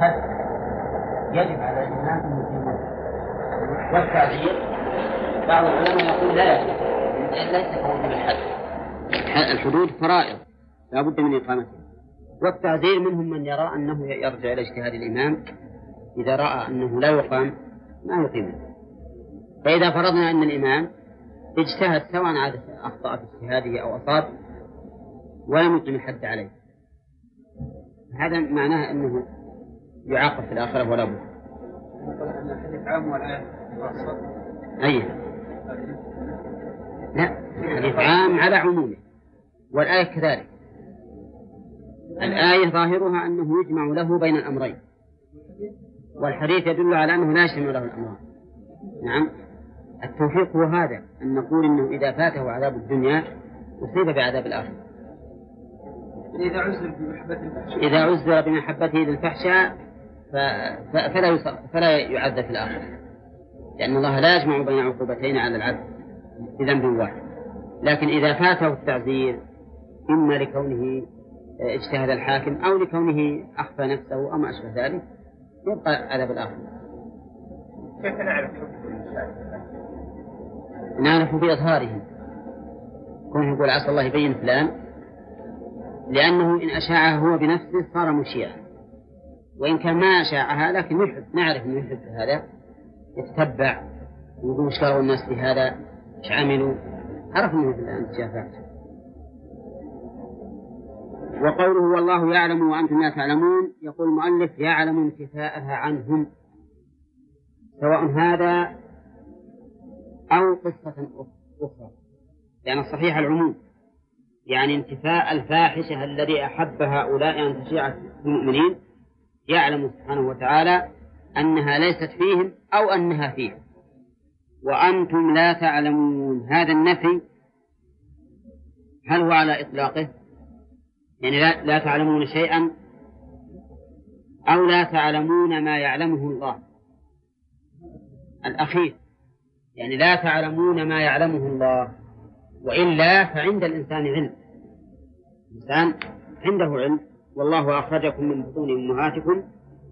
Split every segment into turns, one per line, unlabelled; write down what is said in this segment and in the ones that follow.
الحد يجب على الإمام أن يقيمه والتعزير بعض العلماء يقول لا ليس كونه بالحد الحدود فرائض لا بد من إقامتها. والتعزير منهم من يرى أنه يرجع إلى اجتهاد الإمام إذا رأى أنه لا يقام ما يقيمه فإذا فرضنا أن الإمام اجتهد سواء عاد أخطأ في اجتهاده أو أصاب ولم يقم الحد عليه. هذا معناه أنه يعاقب في الآخرة ولا بد.
الحديث عام والآية
أي. لا الحديث عام على عمومه. والآية كذلك. الآية ظاهرها أنه يجمع له بين الأمرين. والحديث يدل على أنه لا يجمع له الأمران. نعم. التوفيق هو هذا أن نقول أنه إذا فاته عذاب الدنيا أصيب بعذاب الآخرة.
إذا عزل بمحبته
إذا عزل بمحبته للفحشاء فلا فلا يعذب في الآخرة. لأن الله لا يجمع بين عقوبتين على العبد بذنب واحد. لكن إذا فاته التعزير إما لكونه اجتهد الحاكم أو لكونه أخفى نفسه أو ما أشبه ذلك يبقى عذاب الآخرة
كيف نعرف
نعرف بإظهاره. كونه يقول عسى الله يبين فلان لأنه إن أشاعها هو بنفسه صار مشيعا. وإن كان ما أشاعها لكن يحب نعرف أنه يحب هذا. يتتبع. ويقول إيش قالوا الناس في هذا. إيش عملوا؟ انه في الانتشافات وقوله والله يعلم وأنتم لا تعلمون يقول المؤلف يعلم انتفاءها عنهم. سواء هذا أو قصة أخرى. لأن يعني الصحيح العموم. يعني انتفاء الفاحشة الذي أحب هؤلاء أن تشيع المؤمنين يعلم سبحانه وتعالى أنها ليست فيهم أو أنها فيهم وأنتم لا تعلمون هذا النفي هل هو على إطلاقه؟ يعني لا, لا تعلمون شيئا أو لا تعلمون ما يعلمه الله؟ الأخير يعني لا تعلمون ما يعلمه الله وإلا فعند الإنسان علم. الإنسان عنده علم. والله أخرجكم من بطون أمهاتكم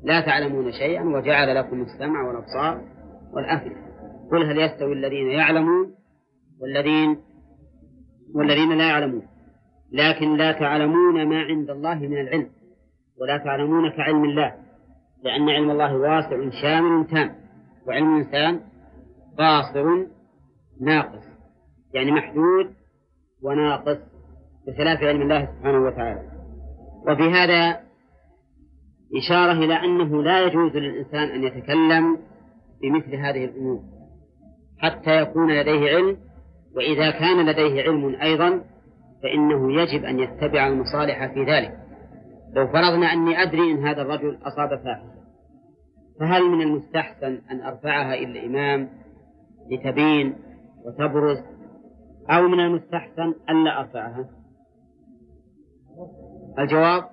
لا تعلمون شيئا وجعل لكم السمع والأبصار والأفئدة. قل هل يستوي الذين يعلمون والذين والذين لا يعلمون. لكن لا تعلمون ما عند الله من العلم ولا تعلمون كعلم الله لأن علم الله واسع شامل تام وعلم الإنسان قاصر ناقص يعني محدود وناقص بخلاف علم الله سبحانه وتعالى. وفي هذا إشارة إلى أنه لا يجوز للإنسان أن يتكلم بمثل هذه الأمور حتى يكون لديه علم وإذا كان لديه علم أيضا فإنه يجب أن يتبع المصالح في ذلك. لو فرضنا أني أدري أن هذا الرجل أصاب فاحشة فهل من المستحسن أن أرفعها إلى الإمام لتبين وتبرز أو من المستحسن ألا أرفعها؟ الجواب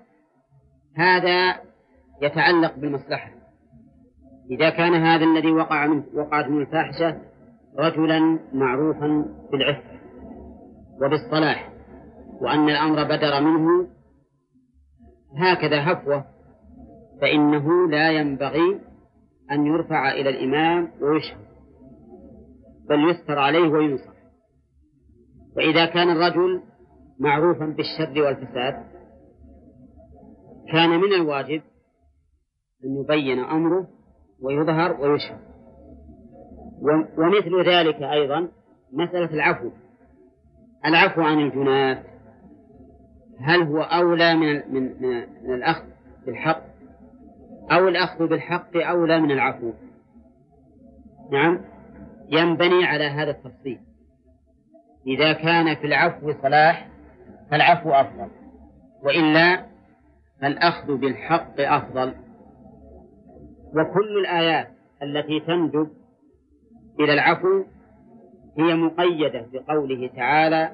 هذا يتعلق بالمصلحة. إذا كان هذا الذي وقع من وقعت من الفاحشة رجلا معروفا بالعفة وبالصلاح وأن الأمر بدر منه هكذا هفوة فإنه لا ينبغي أن يرفع إلى الإمام ويشهد بل يستر عليه وينصح. وإذا كان الرجل معروفا بالشر والفساد كان من الواجب أن يبين أمره ويظهر ويشهد. ومثل ذلك أيضا مسألة العفو. العفو عن الجنات هل هو أولى من من من الأخذ بالحق؟ أو الأخذ بالحق أولى من العفو؟ نعم ينبني على هذا التفصيل. إذا كان في العفو صلاح فالعفو أفضل. وإلا فالأخذ بالحق أفضل. وكل الآيات التي تندب إلى العفو هي مقيدة بقوله تعالى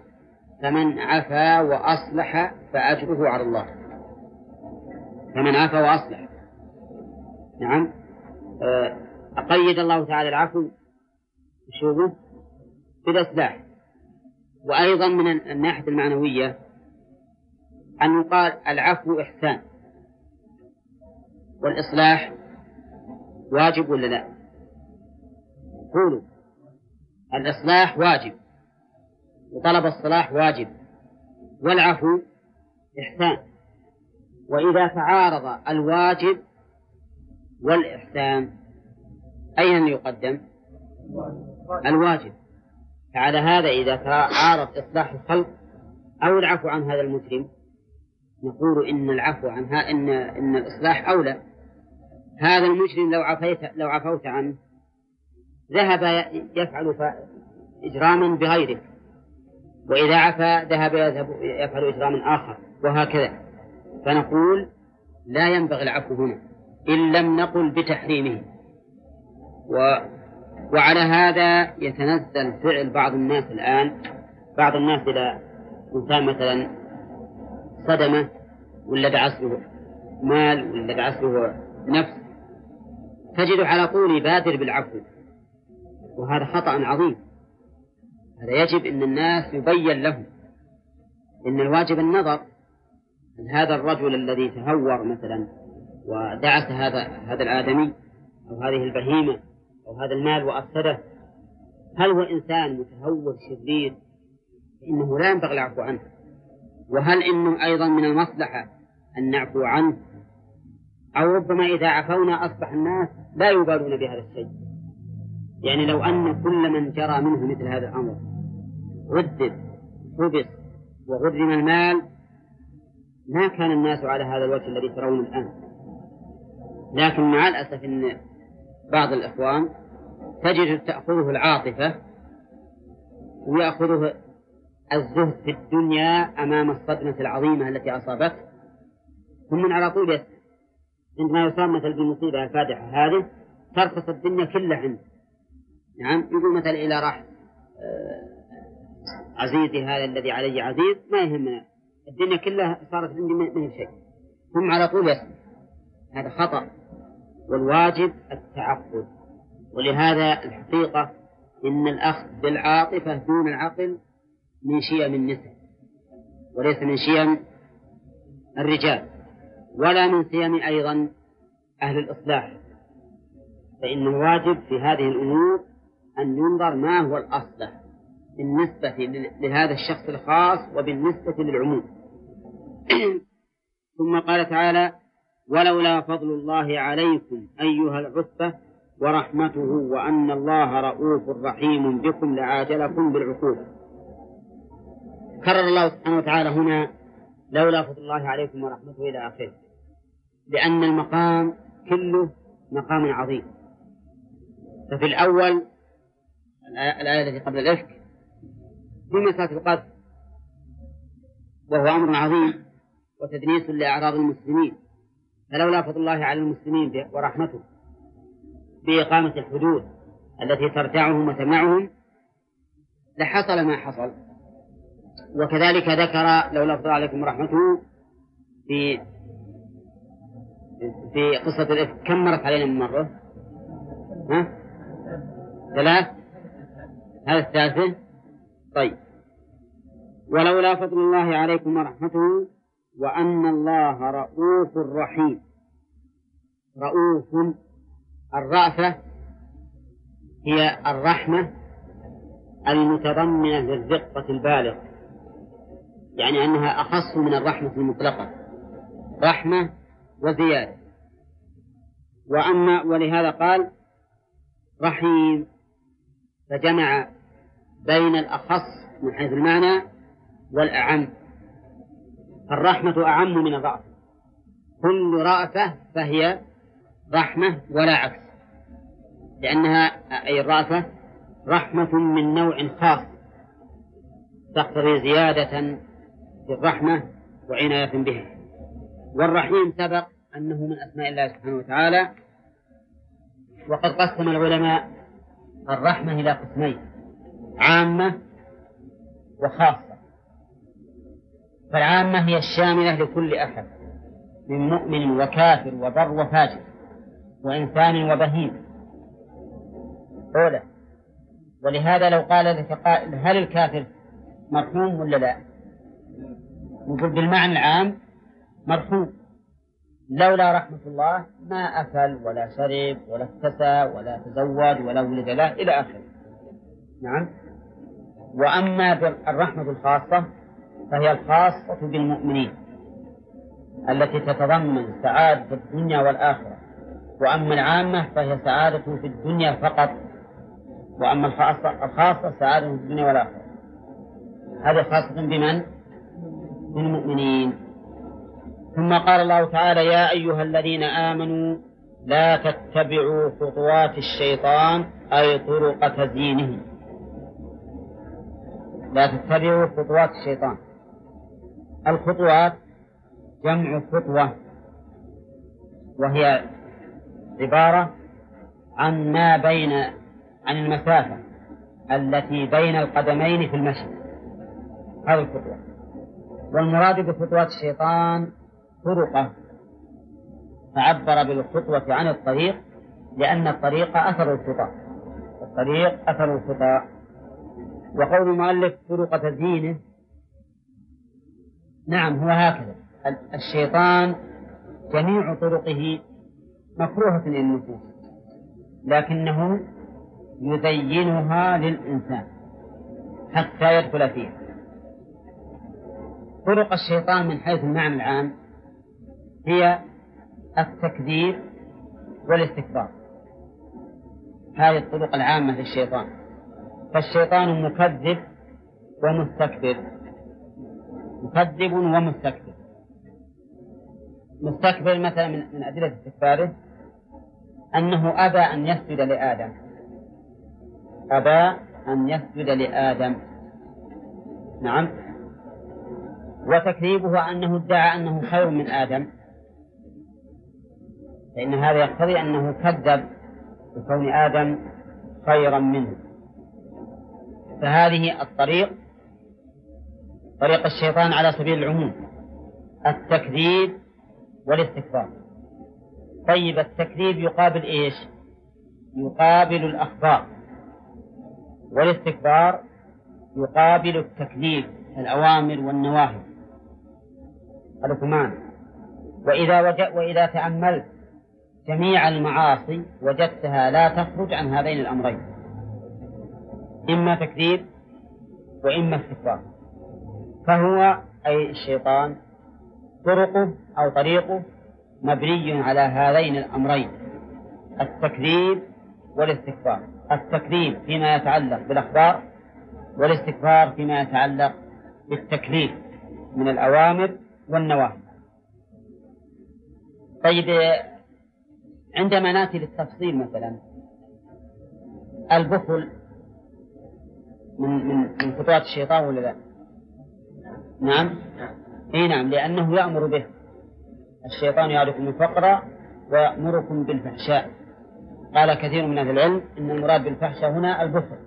فمن عفا وأصلح فأجره على الله. فمن عفا وأصلح. نعم. آه، أقيد الله تعالى العفو شوفوا بالإصلاح. وأيضا من الناحية المعنوية أن يقال العفو إحسان. والإصلاح واجب ولا لا؟ قولوا. الإصلاح واجب. وطلب الصلاح واجب. والعفو إحسان. وإذا تعارض الواجب والإحسان أين يقدم؟ الواجب. فعلى هذا إذا تعارض إصلاح الخلق أو العفو عن هذا المجرم نقول إن العفو عنها إن إن الإصلاح أولى. هذا المجرم لو عفيت لو عفوت عنه ذهب يفعل إجراما بغيرك وإذا عفا ذهب يذهب يفعل إجراما آخر وهكذا. فنقول لا ينبغي العفو هنا إن لم نقل بتحريمه. و وعلى هذا يتنزل فعل بعض الناس الآن. بعض الناس إذا إنسان مثلا صدمة ولا دعس له مال ولا دعس له نفس. تجد على طول يبادر بالعفو وهذا خطأ عظيم. هذا يجب أن الناس يبين لهم إن الواجب النظر هذا الرجل الذي تهور مثلا ودعس هذا هذا الآدمي أو هذه البهيمة أو هذا المال وأفسده هل هو إنسان متهور شرير؟ إنه لا ينبغي العفو عنه. وهل إنه أيضا من المصلحة أن نعفو عنه؟ أو ربما إذا عفونا أصبح الناس لا يبالون بهذا الشيء. يعني لو أن كل من جرى منه مثل هذا الأمر ردد حبس وغرم المال ما كان الناس على هذا الوجه الذي ترون الآن. لكن مع الأسف أن بعض الإخوان تجد تأخذه العاطفة ويأخذه الزهد في الدنيا أمام الصدمة العظيمة التي أصابته. ثم على طول عندما يصاب مثل بالمصيبة الفادحة هذه ترخص الدنيا كلها عنده نعم يقول مثلا إلى راح آه، عزيزي هذا الذي علي عزيز ما يهمنا. الدنيا كلها صارت عندي ما هي شيء. ثم على طول يسأل هذا خطأ والواجب التعقل. ولهذا الحقيقة إن الأخذ بالعاطفة دون العقل من شيم النساء وليس من شيم الرجال ولا من سيم أيضا أهل الإصلاح. فإن الواجب في هذه الأمور أن ينظر ما هو الأصلح بالنسبة لهذا الشخص الخاص وبالنسبة للعموم. ثم قال تعالى ولولا فضل الله عليكم أيها العصبة ورحمته وأن الله رؤوف رحيم بكم لعاجلكم بالعقوبة كرر الله سبحانه وتعالى هنا لولا فضل الله عليكم ورحمته إلى آخره. لأن المقام كله مقام عظيم. ففي الأول الآية التي قبل الإفك في مسألة القذف وهو أمر عظيم وتدنيس لأعراض المسلمين. فلولا فضل الله على المسلمين ورحمته بإقامة الحدود التي ترجعهم وتمنعهم لحصل ما حصل. وكذلك ذكر لولا فضل عليكم ورحمته في في قصة الإفك كم مرت علينا من مرة؟ ها؟ ثلاث؟ هذا الثالثة؟ طيب. ولولا فضل الله عليكم ورحمته وأن الله رؤوف رحيم. رؤوف الرأفة هي الرحمة المتضمنة للرقة البالغة. يعني أنها أخص من الرحمة المطلقة. رحمة وزيادة. وأما ولهذا قال رحيم فجمع بين الأخص من حيث المعنى والأعم. الرحمة أعم من الرأفة كل رأفة فهي رحمة ولا عكس. لأنها أي الرأفة رحمة من نوع خاص. تقتضي زيادة في الرحمة وعناية بها والرحيم سبق أنه من أسماء الله سبحانه وتعالى. وقد قسم العلماء الرحمة إلى قسمين عامة وخاصة. فالعامة هي الشاملة لكل أحد من مؤمن وكافر وبر وفاجر وإنسان وبهيم أولى ولهذا لو قال لك قائل هل الكافر مرحوم ولا لا؟ نقول بالمعنى العام مرحوم لولا رحمة الله ما أكل ولا شرب ولا اكتسى ولا تزوج ولا ولد له إلى آخره. نعم. وأما الرحمة الخاصة فهي الخاصة بالمؤمنين التي تتضمن سعادة الدنيا والآخرة. وأما العامة فهي سعادة في الدنيا فقط. وأما الخاصة الخاصة سعادة في الدنيا والآخرة. هذه خاصة بمن؟ بالمؤمنين ثم قال الله تعالى يا أيها الذين آمنوا لا تتبعوا خطوات الشيطان أي طرق تزيينه لا تتبعوا خطوات الشيطان. الخطوات جمع خطوة وهي عبارة عن ما بين عن المسافة التي بين القدمين في المشي. هذه الخطوة. والمراد بخطوات الشيطان طرقه فعبر بالخطوة عن الطريق لأن الطريق أثر الخطى الطريق أثر الخطى وقول المؤلف طرق تزيينه نعم هو هكذا. الشيطان جميع طرقه مكروهة للنفوس لكنه يزينها للإنسان حتى يدخل فيها. طرق الشيطان من حيث المعنى العام هي التكذيب والاستكبار. هذه الطرق العامة للشيطان. فالشيطان مكذب ومستكبر. مكذب ومستكبر. مستكبر مثلا من أدلة استكباره أنه أبى أن يسجد لآدم. أبى أن يسجد لآدم. نعم. وتكذيبه أنه ادعى أنه خير من آدم فإن هذا يقتضي أنه كذب بكون آدم خيرا منه. فهذه الطريق طريق الشيطان على سبيل العموم التكذيب والاستكبار. طيب التكذيب يقابل إيش؟ يقابل الأخبار. والاستكبار يقابل التكذيب الأوامر والنواهي. الحكمان وإذا وجد وإذا تأملت جميع المعاصي وجدتها لا تخرج عن هذين الأمرين. إما تكذيب وإما استكبار فهو أي الشيطان طرقه أو طريقه مبني على هذين الأمرين. التكذيب والاستكبار التكذيب فيما يتعلق بالأخبار والاستكبار فيما يتعلق بالتكليف من الأوامر والنواهي طيب عندما نأتي للتفصيل مثلا البخل من من من خطوات الشيطان ولا لا؟ نعم؟ إي نعم لأنه يأمر به. الشيطان يعرفكم الفقر ويأمركم بالفحشاء. قال كثير من أهل العلم إن المراد بالفحشاء هنا البخل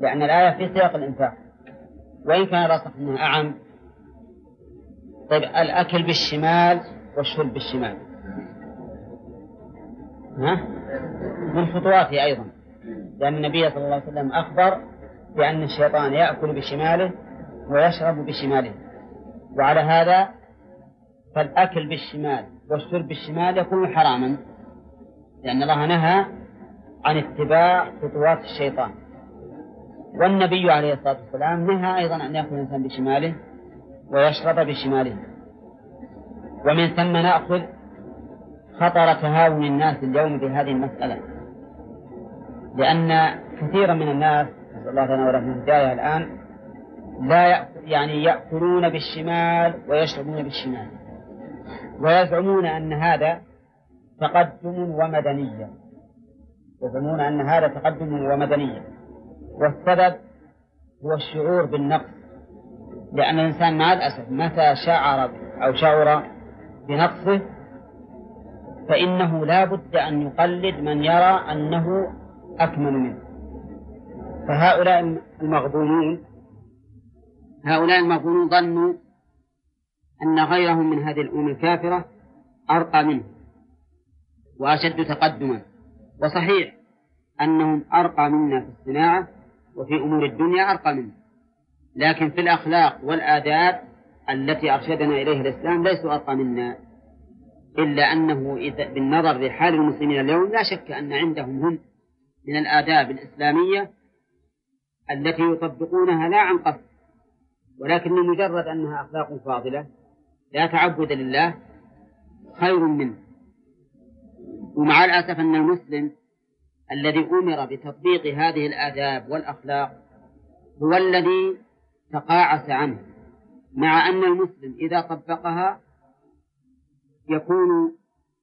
لأن الآية في سياق الإنفاق. وإن كان راسخ أنها أعم طيب الأكل بالشمال والشرب بالشمال. ها؟ من خطواته أيضا. لأن النبي صلى الله عليه وسلم أخبر بأن الشيطان يأكل بشماله ويشرب بشماله. وعلى هذا فالأكل بالشمال والشرب بالشمال يكون حراما لأن الله نهى عن اتباع خطوات الشيطان. والنبي عليه الصلاة والسلام نهى أيضا أن يأكل الإنسان بشماله ويشرب بشماله. ومن ثم نأخذ خطر تهاون الناس اليوم بهذه المسألة. لأن كثيرا من الناس نسأل الله لنا ولهم الهداية الآن لا يعني يأكلون بالشمال ويشربون بالشمال. ويزعمون أن هذا تقدم ومدنية يزعمون أن هذا تقدم ومدنية والسبب هو الشعور بالنقص. لأن الإنسان مع الأسف متى شعر أو شعر بنقصه فإنه لا بد أن يقلد من يرى أنه أكمل منه. فهؤلاء المغبونون هؤلاء المغبونون ظنوا أن غيرهم من هذه الأمم الكافرة أرقى منه وأشد تقدما. وصحيح أنهم أرقى منا في الصناعة وفي أمور الدنيا أرقى منا لكن في الأخلاق والآداب التي أرشدنا إليها الإسلام ليسوا أرقى منا إلا أنه إذا بالنظر لحال المسلمين اليوم لا شك أن عندهم هم من الآداب الإسلامية التي يطبقونها لا عن قصد ولكن مجرد أنها أخلاق فاضلة لا تعبد لله خير منه. ومع الأسف أن المسلم الذي أمر بتطبيق هذه الآداب والأخلاق هو الذي تقاعس عنه مع أن المسلم إذا طبقها يكون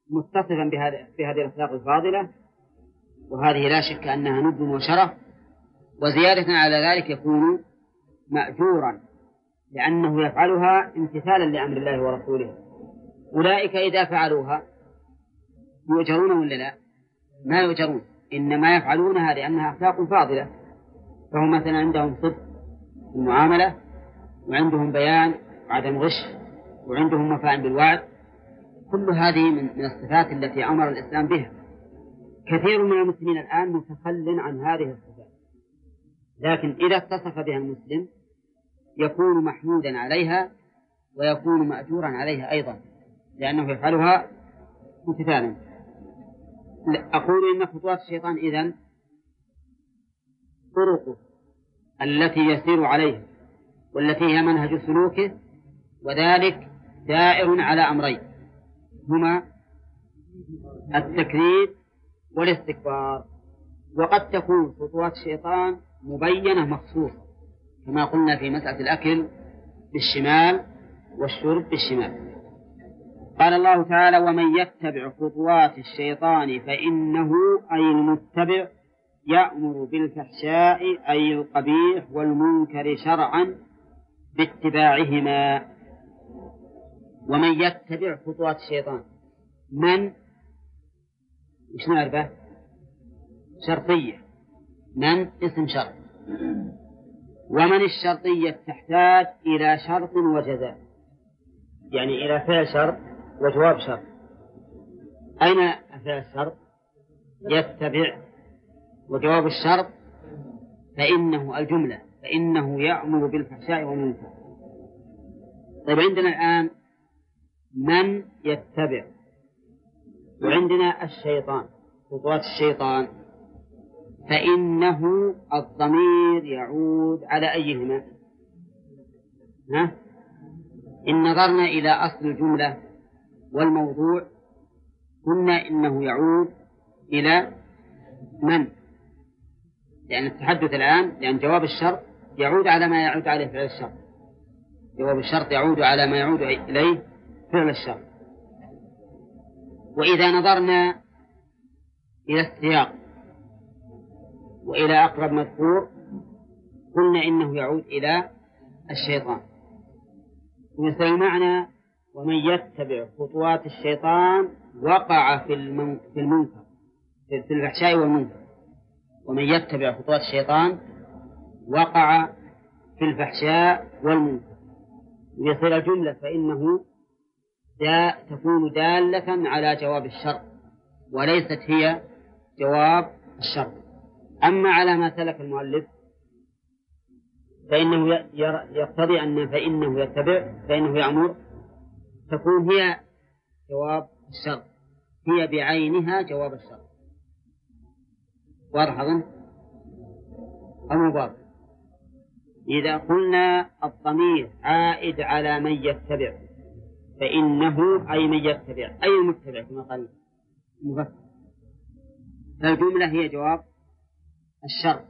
متصفا بهذه الأخلاق الفاضلة وهذه لا شك أنها نبل وشرف وزيادة على ذلك يكون مأجورا لأنه يفعلها امتثالا لأمر الله ورسوله أولئك إذا فعلوها يؤجرون ولا لا؟ ما يؤجرون إنما يفعلونها لأنها أخلاق فاضلة فهم مثلا عندهم صدق المعاملة وعندهم بيان وعدم غش وعندهم وفاء بالوعد. كل هذه من الصفات التي أمر الإسلام بها. كثير من المسلمين الآن متخل عن هذه الصفات. لكن إذا اتصف بها المسلم يكون محمودا عليها ويكون مأجورا عليها أيضا لأنه يفعلها امتثالا. أقول إن خطوات الشيطان إذن طرقه. التي يسير عليها والتي هي منهج سلوكه وذلك دائر على أمرين هما التكذيب والاستكبار. وقد تكون خطوات الشيطان مبينة مخصوصة كما قلنا في مسألة الأكل بالشمال والشرب بالشمال. قال الله تعالى ومن يتبع خطوات الشيطان فإنه أي المتبع يأمر بالفحشاء أي القبيح والمنكر شرعا باتباعهما. ومن يتبع خطوات الشيطان من؟ وش نعرفه؟ شرطية. من؟ اسم شرط. ومن الشرطية؟ تحتاج إلى شرط وجزاء. يعني إلى فعل شرط وجواب شرط. أين فعل الشرط؟ يتبع وجواب الشرط فإنه الجملة فإنه يأمر بالفحشاء والمنكر. طيب عندنا الآن من يتبع؟ وعندنا الشيطان خطوات الشيطان. فإنه الضمير يعود على أيهما؟ ها؟ إن نظرنا إلى أصل الجملة والموضوع قلنا إنه يعود إلى من؟ لأن التحدث الآن لأن جواب الشرط يعود على ما يعود عليه فعل الشرط. جواب الشرط يعود على ما يعود إليه فعل الشرط. وإذا نظرنا إلى السياق وإلى أقرب مذكور قلنا إنه يعود إلى الشيطان. مثل المعنى ومن يتبع خطوات الشيطان وقع في المنكر في الفحشاء والمنكر. ومن يتبع خطوات الشيطان وقع في الفحشاء والمنكر. ويصير الجملة فإنه دا تكون دالة على جواب الشرط وليست هي جواب الشرط أما على ما سلك المؤلف فإنه يقتضي أن فإنه يتبع فإنه يأمر تكون هي جواب الشرط هي بعينها جواب الشرط واضح أظن أو مبارك إذا قلنا الضمير عائد على من يتبع فإنه أي من يتبع أي المتبع كما قال المفسر. فالجملة هي جواب الشرط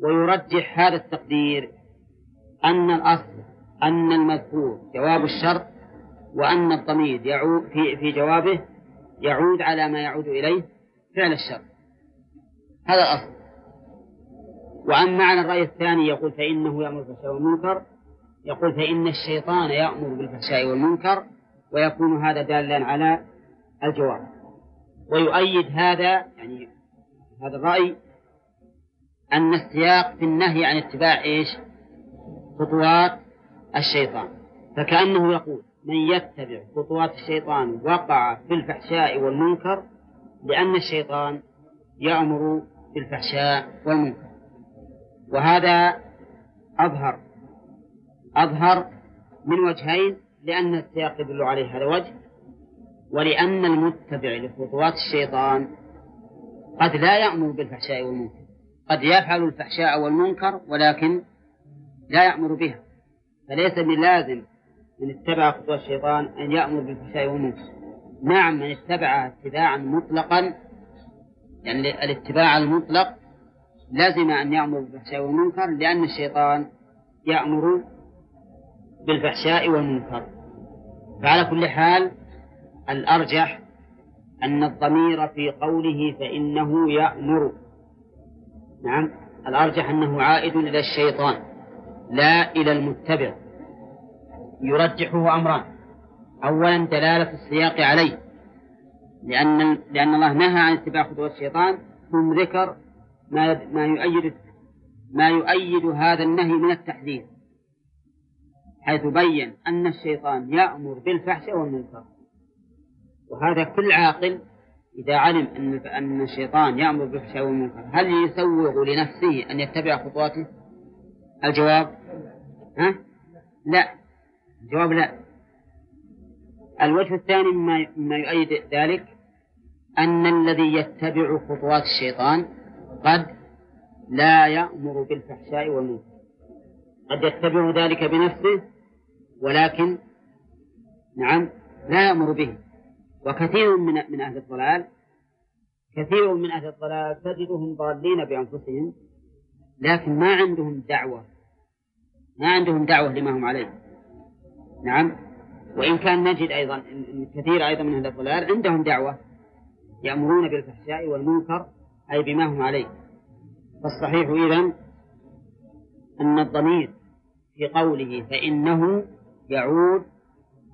ويرجح هذا التقدير أن الأصل أن المذكور جواب الشرط وأن الضمير يعود في جوابه يعود على ما يعود إليه فعل الشر. هذا الأصل. وأما معنى الرأي الثاني يقول فإنه يأمر بالفحشاء والمنكر يقول فإن الشيطان يأمر بالفحشاء والمنكر ويكون هذا دالا على الجواب. ويؤيد هذا يعني هذا الرأي أن السياق في النهي عن اتباع إيش؟ خطوات الشيطان. فكأنه يقول من يتبع خطوات الشيطان وقع في الفحشاء والمنكر لأن الشيطان يأمر بالفحشاء والمنكر. وهذا أظهر أظهر من وجهين لأن السياق يدل عليه هذا وجه ولأن المتبع لخطوات الشيطان قد لا يأمر بالفحشاء والمنكر. قد يفعل الفحشاء والمنكر ولكن لا يأمر بها. فليس من لازم من اتبع خطوات الشيطان أن يأمر بالفحشاء والمنكر. نعم من اتبع اتباعا مطلقا يعني الاتباع المطلق لازم أن يأمر بالفحشاء والمنكر لأن الشيطان يأمر بالفحشاء والمنكر. فعلى كل حال الأرجح أن الضمير في قوله فإنه يأمر. نعم الأرجح أنه عائد إلى الشيطان لا إلى المتبع يرجحه أمران. أولا دلالة السياق عليه. لأن لأن الله نهى عن اتباع خطوات الشيطان ثم ذكر ما ما يؤيد ما يؤيد هذا النهي من التحذير حيث بين أن الشيطان يأمر بالفحش والمنكر وهذا كل عاقل إذا علم أن أن الشيطان يأمر بالفحشاء والمنكر هل يسوغ لنفسه أن يتبع خطواته؟ الجواب ها؟ لا الجواب لا الوجه الثاني مما يؤيد ذلك أن الذي يتبع خطوات الشيطان قد لا يأمر بالفحشاء والمنكر. قد يتبع ذلك بنفسه ولكن نعم لا يأمر به. وكثير من من أهل الضلال كثير من أهل الضلال تجدهم ضالين بأنفسهم لكن ما عندهم دعوة ما عندهم دعوة لما هم عليه. نعم. وإن كان نجد أيضا كثير أيضا من أهل الضلال عندهم دعوة يأمرون بالفحشاء والمنكر أي بما هم عليه. فالصحيح إذن أن الضمير في قوله فإنه يعود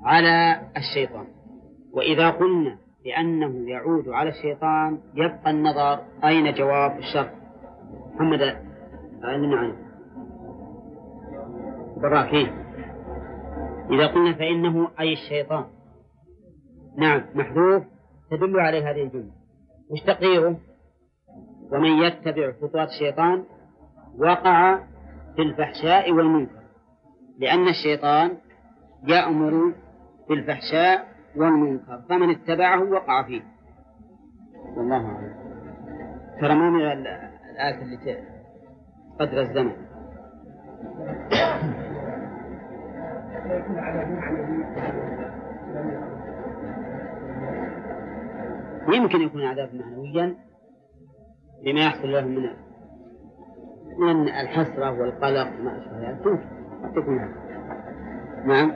على الشيطان. وإذا قلنا بأنه يعود على الشيطان يبقى النظر أين جواب الشرط. محمد علمنا عنه براكين إذا قلنا فإنه أي الشيطان. نعم محذوف. تدل عليه هذه الجملة. وش تقديره ومن يتبع خطوات الشيطان وقع في الفحشاء والمنكر لأن الشيطان يأمر بالفحشاء والمنكر فمن اتبعه وقع فيه. والله أعلم. ترى ما من الآية اللي قدر الزمن. يمكن يكون عذاب معنويا لما يحصل لهم من من الحسرة والقلق وما أشبه ذلك. يمكن تكون نعم.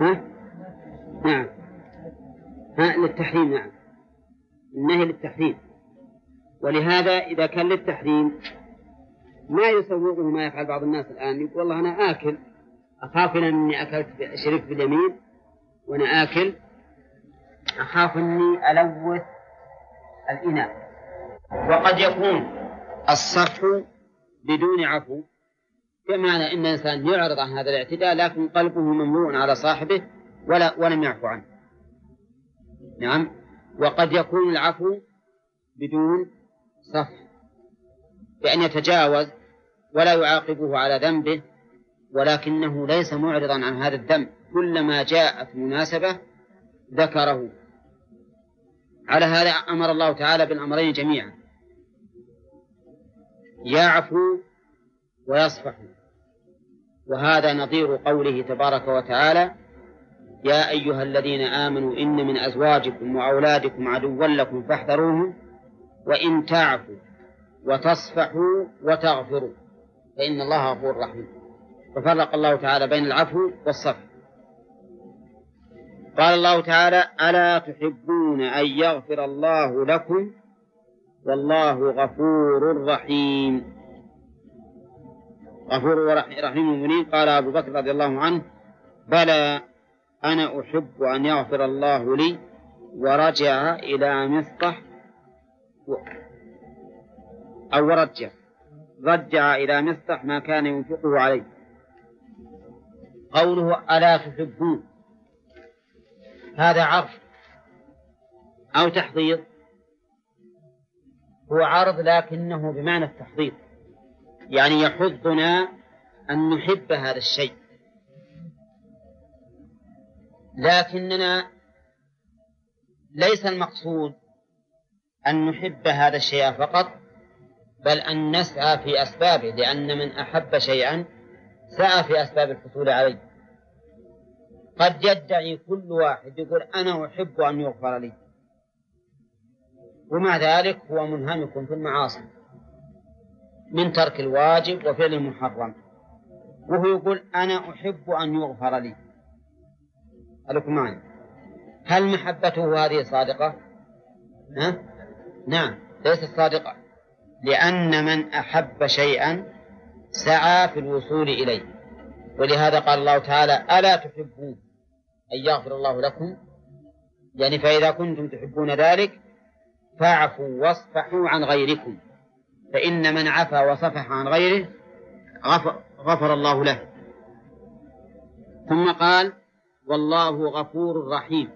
ها؟ نعم. ها للتحريم نعم. النهي للتحريم. ولهذا إذا كان للتحريم ما يسوغه ما يفعل بعض الناس الآن يقول والله أنا آكل أخاف أني أكلت شربت باليمين وأنا آكل أخاف أني ألوث الإناء. وقد يكون الصفح بدون عفو بمعنى أن الإنسان يعرض عن هذا الاعتداء لكن قلبه مملوء على صاحبه ولا ولم يعفو عنه. نعم. وقد يكون العفو بدون صفح بأن يتجاوز ولا يعاقبه على ذنبه ولكنه ليس معرضا عن هذا الذنب. كلما جاءت مناسبة ذكره. على هذا أمر الله تعالى بالأمرين جميعا. يعفو ويصفح. وهذا نظير قوله تبارك وتعالى يا أيها الذين آمنوا إن من أزواجكم وأولادكم عدوا لكم فاحذروهم وإن تعفوا وتصفحوا وتغفروا. فإن الله غفور رحيم. ففرق الله تعالى بين العفو والصفح. قال الله تعالى ألا تحبون أن يغفر الله لكم والله غفور رحيم. غفور رحيم المؤمنين قال أبو بكر رضي الله عنه بلى أنا أحب أن يغفر الله لي ورجع إلى مصطح أو رجع. رجع إلى مصطح ما كان ينفقه عليه. قوله ألا تحبون. هذا عرض. أو تحضير. هو عرض لكنه بمعنى التحضير. يعني يحضنا أن نحب هذا الشيء. لكننا ليس المقصود أن نحب هذا الشيء فقط بل أن نسعى في أسبابه لأن من أحب شيئا سعى في أسباب الحصول عليه. قد يدعي كل واحد يقول أنا أحب أن يغفر لي. ومع ذلك هو منهمك في المعاصي من ترك الواجب وفعل المحرم. وهو يقول أنا أحب أن يغفر لي. ألكم معي. هل محبته هذه صادقة؟ ها؟ نعم ليست صادقة. لأن من أحب شيئا سعى في الوصول إليه. ولهذا قال الله تعالى ألا تحبون أن يغفر الله لكم. يعني فإذا كنتم تحبون ذلك فاعفوا واصفحوا عن غيركم. فإن من عفا وصفح عن غيره غفر, غفر الله له. ثم قال والله غفور رحيم.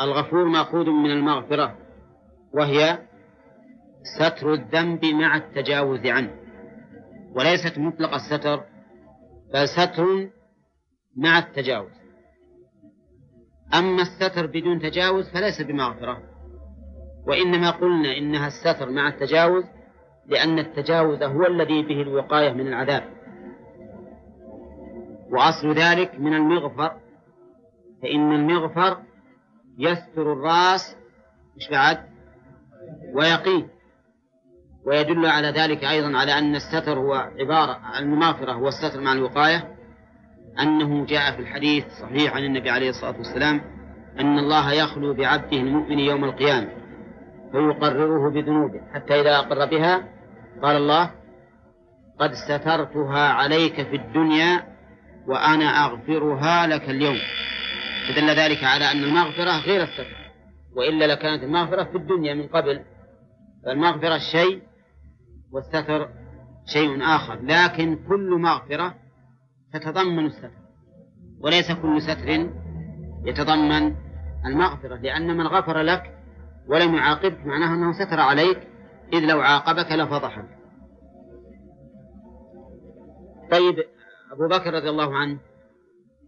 الغفور مأخوذ من المغفرة وهي ستر الذنب مع التجاوز عنه. وليست مطلق الستر بل ستر مع التجاوز. أما الستر بدون تجاوز فليس بمغفرة وإنما قلنا إنها الستر مع التجاوز لأن التجاوز هو الذي به الوقاية من العذاب. وأصل ذلك من المغفر فإن المغفر يستر الرأس مش بعد؟ ويقين ويدل على ذلك أيضا على أن الستر هو عبارة المغفرة هو الستر مع الوقاية. أنه جاء في الحديث صحيح عن النبي عليه الصلاة والسلام أن الله يخلو بعبده المؤمن يوم القيامة فيقرره بذنوبه حتى إذا أقر بها قال الله قد سترتها عليك في الدنيا وأنا أغفرها لك اليوم. فدل ذلك على أن المغفرة غير الستر وإلا لكانت المغفرة في الدنيا من قبل فالمغفرة شيء والستر شيء آخر لكن كل مغفرة تتضمن الستر. وليس كل ستر يتضمن المغفرة لأن من غفر لك ولم يعاقبك معناه أنه ستر عليك إذ لو عاقبك لفضحك طيب أبو بكر رضي الله عنه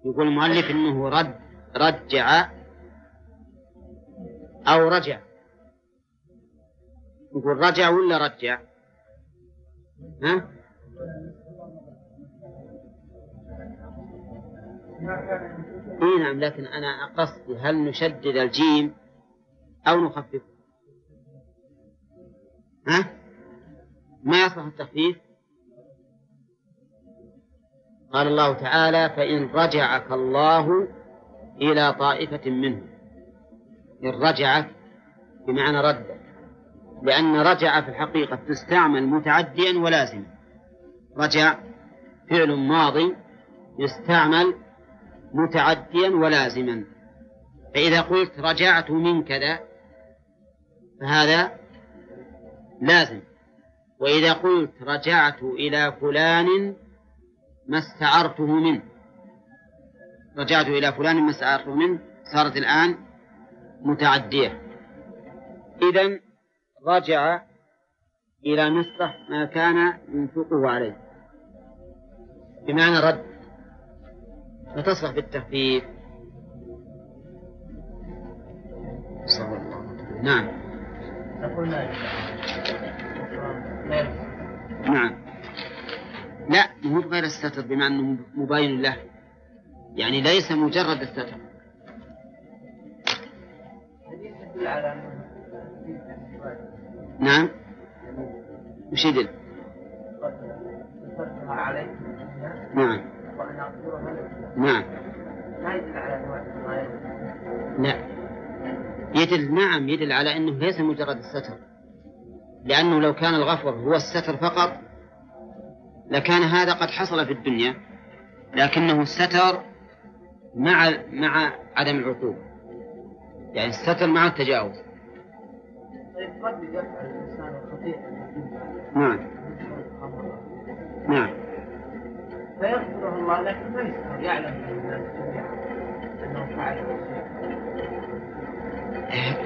يقول المؤلف أنه رد رجع أو رجع. يقول رجع ولا رجع؟ ها؟ اي نعم لكن أنا قصدي هل نشدد الجيم أو نخففه ها؟ ما يصلح التخفيف؟ قال الله تعالى فإن رجعك الله إلى طائفة منهم. إن رجعك بمعنى ردك. لأن رجع في الحقيقة تستعمل متعديا ولازما. رجع فعل ماضي يستعمل متعديا ولازما. فإذا قلت رجعت من كذا فهذا لازم. وإذا قلت رجعت إلى فلان ما استعرته منه. رجعت إلى فلان ما استعرته منه صارت الآن متعدية. إذا رجع إلى نصفه ما كان ينفقه عليه. بمعنى رد. فتصلح بالتخفيف صلى الله نعم. نعم. لا مو غير الستر بمعنى أنه مباين له. يعني ليس مجرد الستر. نعم. وش يدل؟ نعم. نعم. لا يدل نعم يدل على أنه ليس مجرد الستر. لأنه لو كان الغفر هو الستر فقط لكان هذا قد حصل في الدنيا لكنه الستر مع مع عدم العقوبة يعني الستر مع التجاوز. نعم. نعم. فيغفره الله لكن ما يستطيع يعلم أنه فعل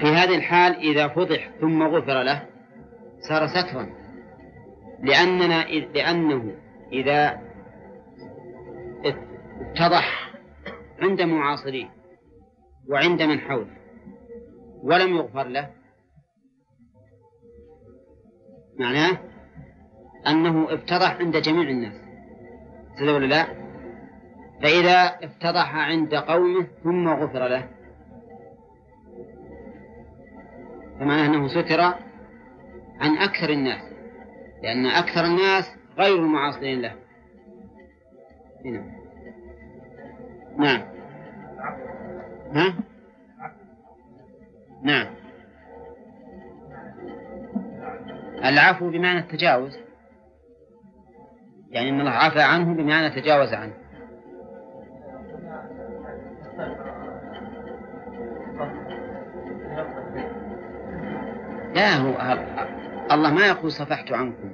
في هذه الحال إذا فضح ثم غفر له صار سترا. لأننا لأنه إذا اتضح عند معاصريه وعند من حوله ولم يغفر له معناه أنه افتضح عند جميع الناس. كذا ولا لا؟ فإذا افتضح عند قومه ثم غفر له فمعناه أنه ستر عن أكثر الناس لأن أكثر الناس غير المعاصرين له هنا. نعم ها؟ نعم العفو بمعنى التجاوز يعني أن الله عفى عنه بمعنى تجاوز عنه. لا هو الله ما يقول صفحت عنكم.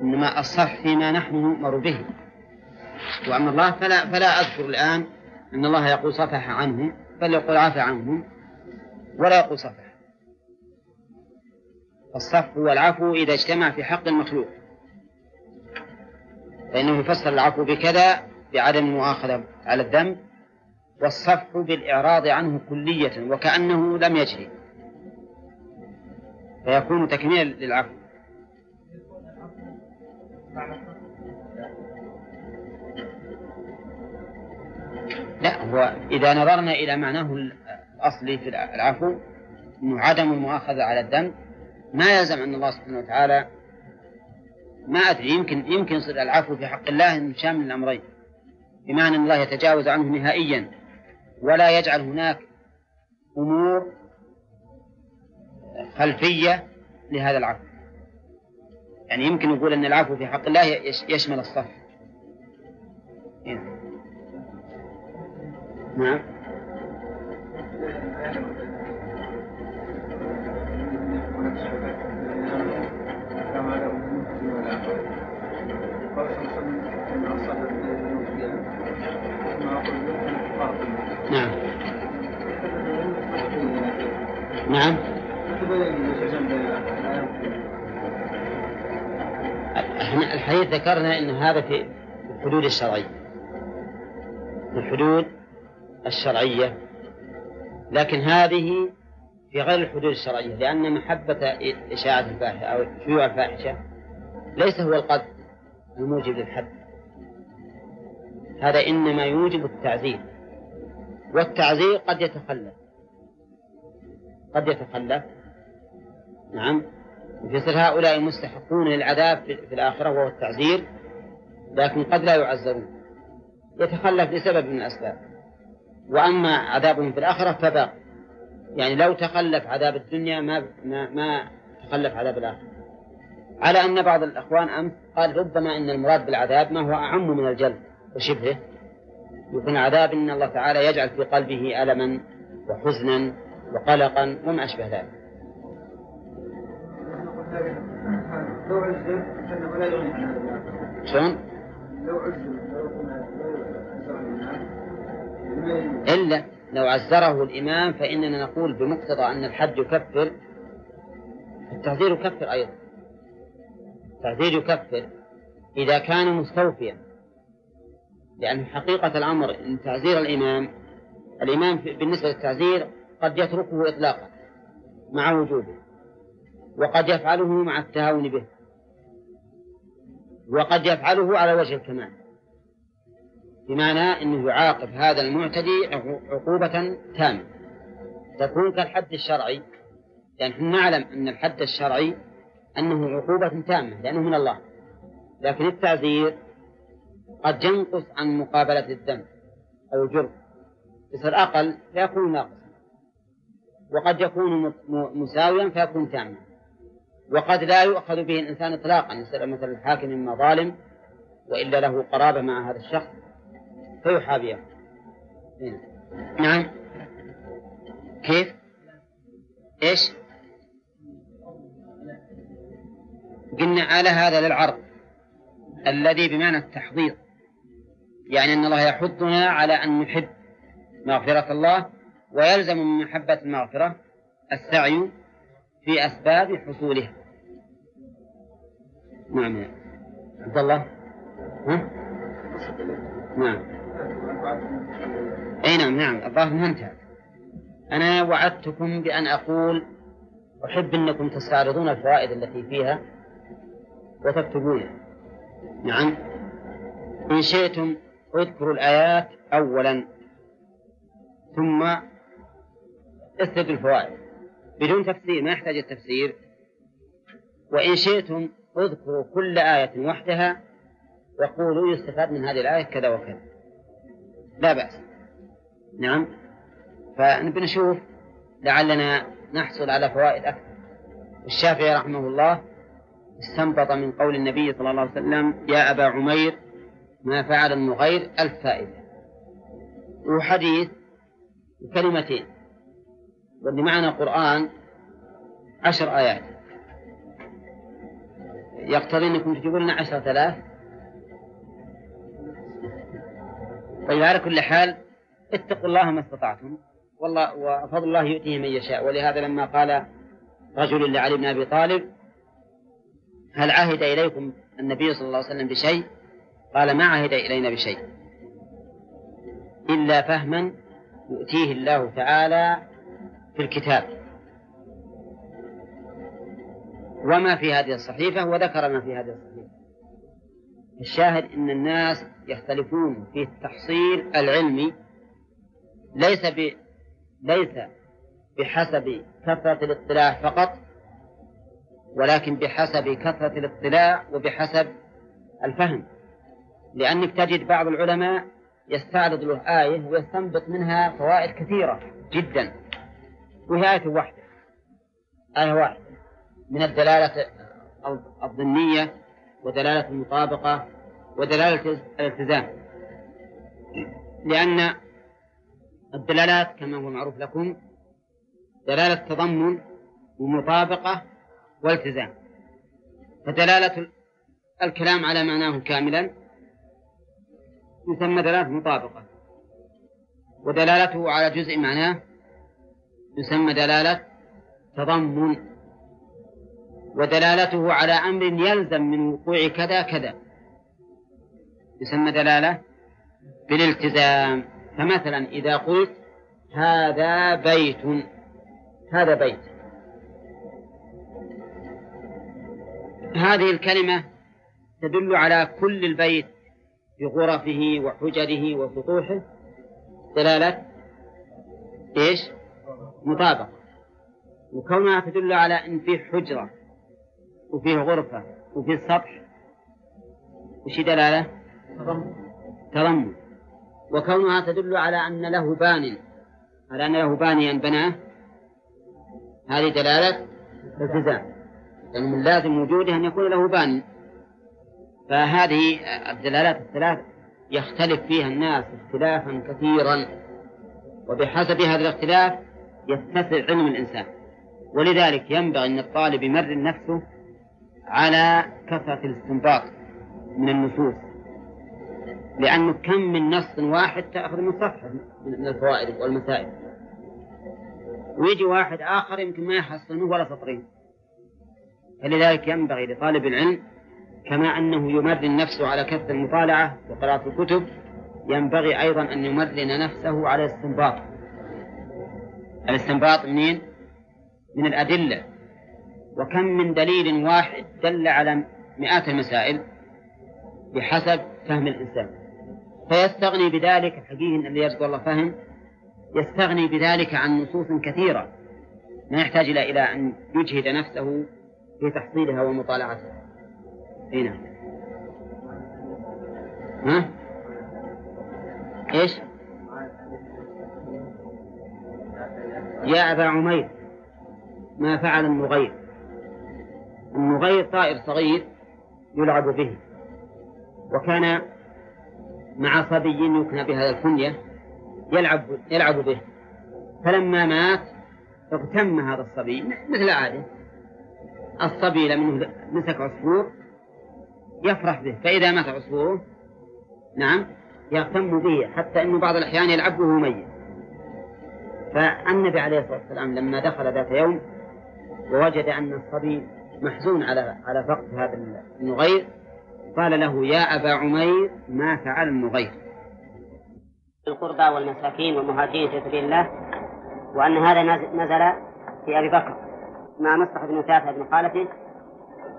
إنما الصفح فيما نحن نؤمر به. وأما الله فلا فلا أذكر الآن أن الله يقول صفح عنهم بل يقول عفى عنهم ولا يقول صفح. الصفح هو العفو إذا اجتمع في حق المخلوق. فإنه يفسر العفو بكذا بعدم المؤاخذة على الذنب والصفح بالإعراض عنه كلية وكأنه لم يجري. فيكون تكميلا للعفو. لا هو إذا نظرنا إلى معناه الأصلي في العفو عدم المؤاخذة على الذنب ما يلزم أن الله سبحانه وتعالى ما أدري يمكن يمكن يصير العفو في حق الله شامل الأمرين. بمعنى أن الله يتجاوز عنه نهائيا ولا يجعل هناك أمور خلفية لهذا العفو. يعني يمكن يقول أن العفو في حق الله يشمل الصف نعم. نعم. نعم. إحنا الحديث ذكرنا إن هذا في الحدود الشرعية. في الحدود الشرعية. لكن هذه في غير الحدود الشرعية لأن محبة إشاعة الفاحشة أو شيوع الفاحشة ليس هو القذف الموجب للحد. هذا إنما يوجب التعزير. والتعزير قد يتخلف. قد يتخلف. نعم. يصير هؤلاء مستحقون للعذاب في الآخرة وهو التعزير لكن قد لا يعزرون. يتخلف لسبب من الأسباب. وأما عذابهم في الآخرة فباق يعني لو تخلف عذاب الدنيا ما ما, ما تخلف عذاب الآخرة. على أن بعض الأخوان أمس قال ربما أن المراد بالعذاب ما هو أعم من الجلد وشبهه. يكون عذاب أن الله تعالى يجعل في قلبه ألما وحزنا وقلقا وما أشبه ذلك. شلون؟ إلا لو عزره الإمام فإننا نقول بمقتضى أن الحد يكفر التعذير يكفر أيضا. التعذير يكفر إذا كان مستوفيا. لأن حقيقة الأمر أن تعزير الإمام الإمام بالنسبة للتعزير قد يتركه إطلاقا مع وجوده وقد يفعله مع التهاون به وقد يفعله على وجه الكمال بمعنى أنه يعاقب هذا المعتدي عقوبة تامة. تكون كالحد الشرعي لأن يعني نعلم أن الحد الشرعي أنه عقوبة تامة لأنه من الله لكن التعزير قد ينقص عن مقابلة الذنب أو الجرم. يصير أقل فيكون ناقصا. وقد يكون مساويا فيكون تاما وقد لا يؤخذ به الإنسان إطلاقا يصير مثل الحاكم إما ظالم وإلا له قرابة مع هذا الشخص فيحابيه. نعم. كيف؟ إيش؟ قلنا على هذا للعرض. الذي بمعنى التحضير. يعني أن الله يحضنا على أن نحب مغفرة الله ويلزم من محبة المغفرة السعي في أسباب حصولها. نعم. يا عبد الله؟ ها؟ نعم. أي نعم نعم. الظاهر انتهى. أنا وعدتكم بأن أقول أحب أنكم تستعرضون الفوائد التي فيها وتكتبونها. نعم. إن شئتم اذكروا الآيات أولا ثم اسردوا الفوائد. بدون تفسير ما يحتاج التفسير. وإن شئتم اذكروا كل آية وحدها وقولوا يستفاد من هذه الآية كذا وكذا. لا بأس. نعم. فنبي نشوف لعلنا نحصل على فوائد أكثر. الشافعي رحمه الله استنبط من قول النبي صلى الله عليه وسلم يا أبا عمير ما فعل النغير ألف فائدة. وحديث كلمتين واللي معنا قرآن عشر آيات. يقتضي أنكم تجيبون لنا عشرة آلاف. طيب على كل حال اتقوا الله ما استطعتم. والله وفضل الله يؤتيه من يشاء. ولهذا لما قال رجل لعلي بن أبي طالب هل عهد إليكم النبي صلى الله عليه وسلم بشيء؟ قال ما عهد إلينا بشيء إلا فهما يؤتيه الله تعالى في الكتاب. وما في هذه الصحيفة وذكر ما في هذه الصحيفة. الشاهد أن الناس يختلفون في التحصيل العلمي ليس ب... ليس بحسب كثرة الاطلاع فقط ولكن بحسب كثرة الاطلاع وبحسب الفهم. لأنك تجد بعض العلماء يستعرض له آية ويستنبط منها فوائد كثيرة جدا. وهي آية واحدة. آية واحدة. من الدلالة الضمنية ودلالة المطابقة ودلالة الالتزام. لأن الدلالات كما هو معروف لكم دلالة تضمن ومطابقة والتزام. فدلالة الكلام على معناه كاملا يسمى دلالة مطابقة. ودلالته على جزء معناه يسمى دلالة تضمن. ودلالته على أمر يلزم من وقوع كذا كذا. يسمى دلالة بالالتزام. فمثلا إذا قلت هذا بيت هذا بيت. هذه الكلمة تدل على كل البيت بغرفه وحجره وسطوحه. دلالة إيش؟ مطابقة. وكونها تدل على أن فيه حجرة وفيه غرفة وفيه سطح وش دلالة؟ تضمن. وكونها تدل على أن له بان على أن له بانيا بناه هذه دلالة التزام لأن من لازم وجوده أن يكون له بان. فهذه الدلالات الثلاث يختلف فيها الناس اختلافا كثيرا. وبحسب هذا الاختلاف يتسع علم الإنسان. ولذلك ينبغي أن الطالب يمرن نفسه على كثرة الاستنباط من النصوص. لأنه كم من نص واحد تأخذ من صفحة من الفوائد والمسائل. ويجي واحد آخر يمكن ما يحصل منه ولا سطرين. فلذلك ينبغي لطالب العلم كما أنه يمرن نفسه على كثرة المطالعة وقراءة الكتب ينبغي أيضا أن يمرن نفسه على الاستنباط الاستنباط منين؟ من الأدلة. وكم من دليل واحد دل على مئات المسائل بحسب فهم الإنسان. فيستغني بذلك حقيقة اللي يرزق الله فهم يستغني بذلك عن نصوص كثيرة. ما يحتاج إلى أن يجهد نفسه في تحصيلها ومطالعتها. هنا ها؟ إيش؟ يا أبا عمير ما فعل النغير النغير طائر صغير يلعب به وكان مع صبي يكنى بهذا الكنية يلعب يلعب به فلما مات اغتم هذا الصبي مثل عادة الصبي لما مسك عصفور يفرح به فإذا مات عصفوره نعم يهتم به حتى أنه بعض الأحيان يلعب به ميت. فالنبي عليه الصلاة والسلام لما دخل ذات يوم ووجد أن الصبي محزون على على فقد هذا النغير قال له يا أبا عمير ما فعل النغير؟
القربى والمساكين والمهاجرين في سبيل الله
وأن هذا نزل في أبي بكر مع مصطفى بن وثاثة بن خالته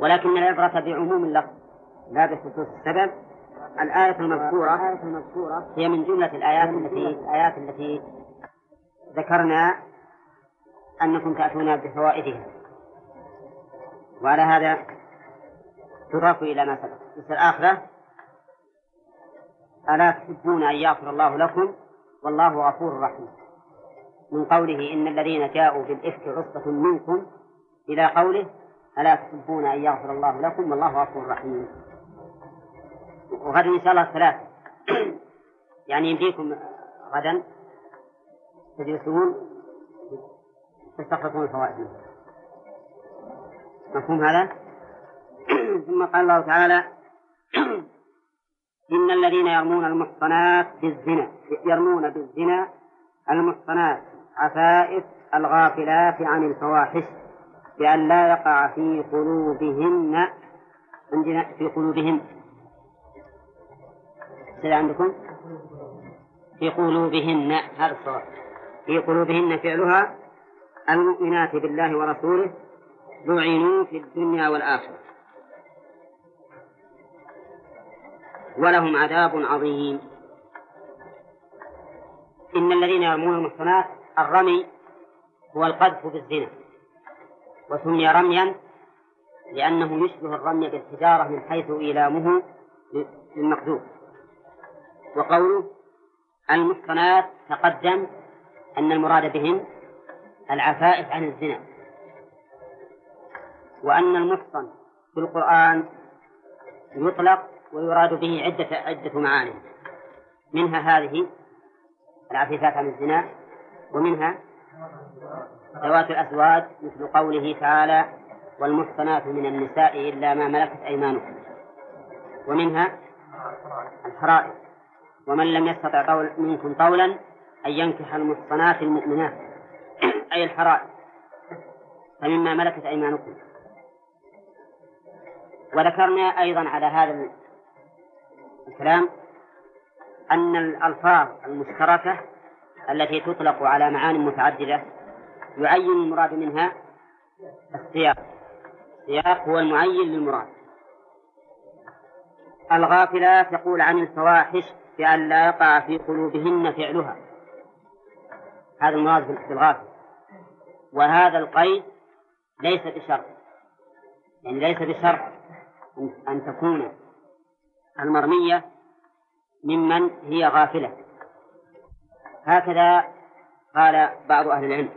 ولكن العبرة بعموم اللفظ. لا بخصوص السبب. الآية المذكورة هي من جملة الآيات التي الآيات التي ذكرنا أنكم تأتون بفوائدها. وعلى هذا تضاف إلى ما سبق. بس الآخرة ألا تحبون أن يغفر الله لكم؟ والله غفور رحيم. من قوله إن الذين جاءوا بالإفك عصبة منكم إلى قوله ألا تحبون أن يغفر الله لكم؟ والله غفور رحيم. وغدا إن شاء الله ثلاث يعني يمديكم غدا تجلسون تستخلصون الفوائد مفهوم هذا؟ ثم قال الله تعالى إن الذين يرمون المحصنات بالزنا يرمون بالزنا المحصنات عفائف الغافلات عن الفواحش بأن لا يقع في قلوبهن عندنا في قلوبهن كذا عندكم؟ في قلوبهن هذا الصواب. في قلوبهن فعلها المؤمنات بالله ورسوله لعنوا في الدنيا والآخرة. ولهم عذاب عظيم. إن الذين يرمون المحصنات الرمي هو القذف بالزنا. وسمي رميا لأنه يشبه الرمي بالحجارة من حيث إيلامه للمقذوف. وقوله المحصنات تقدم أن المراد بهن العفائف عن الزنا. وأن المحصن في القرآن يطلق ويراد به عدة عدة معاني. منها هذه العفيفات عن الزنا ومنها ذوات الأزواج مثل قوله تعالى والمحصنات من النساء إلا ما ملكت أيمانكم. ومنها الحرائر. ومن لم يستطع طول منكم طولا أن ينكح المحصنات المؤمنات أي الحرائر. فمما ملكت أيمانكم. وذكرنا أيضا على هذا الكلام أن الألفاظ المشتركة التي تطلق على معان متعددة يعين المراد منها السياق. السياق هو المعين للمراد. الغافلات يقول عن الفواحش بأن لا يقع في قلوبهن فعلها. هذا المراد بالغافل وهذا القيد ليس بشرط. يعني ليس بشرط أن تكون المرمية ممن هي غافلة. هكذا قال بعض أهل العلم.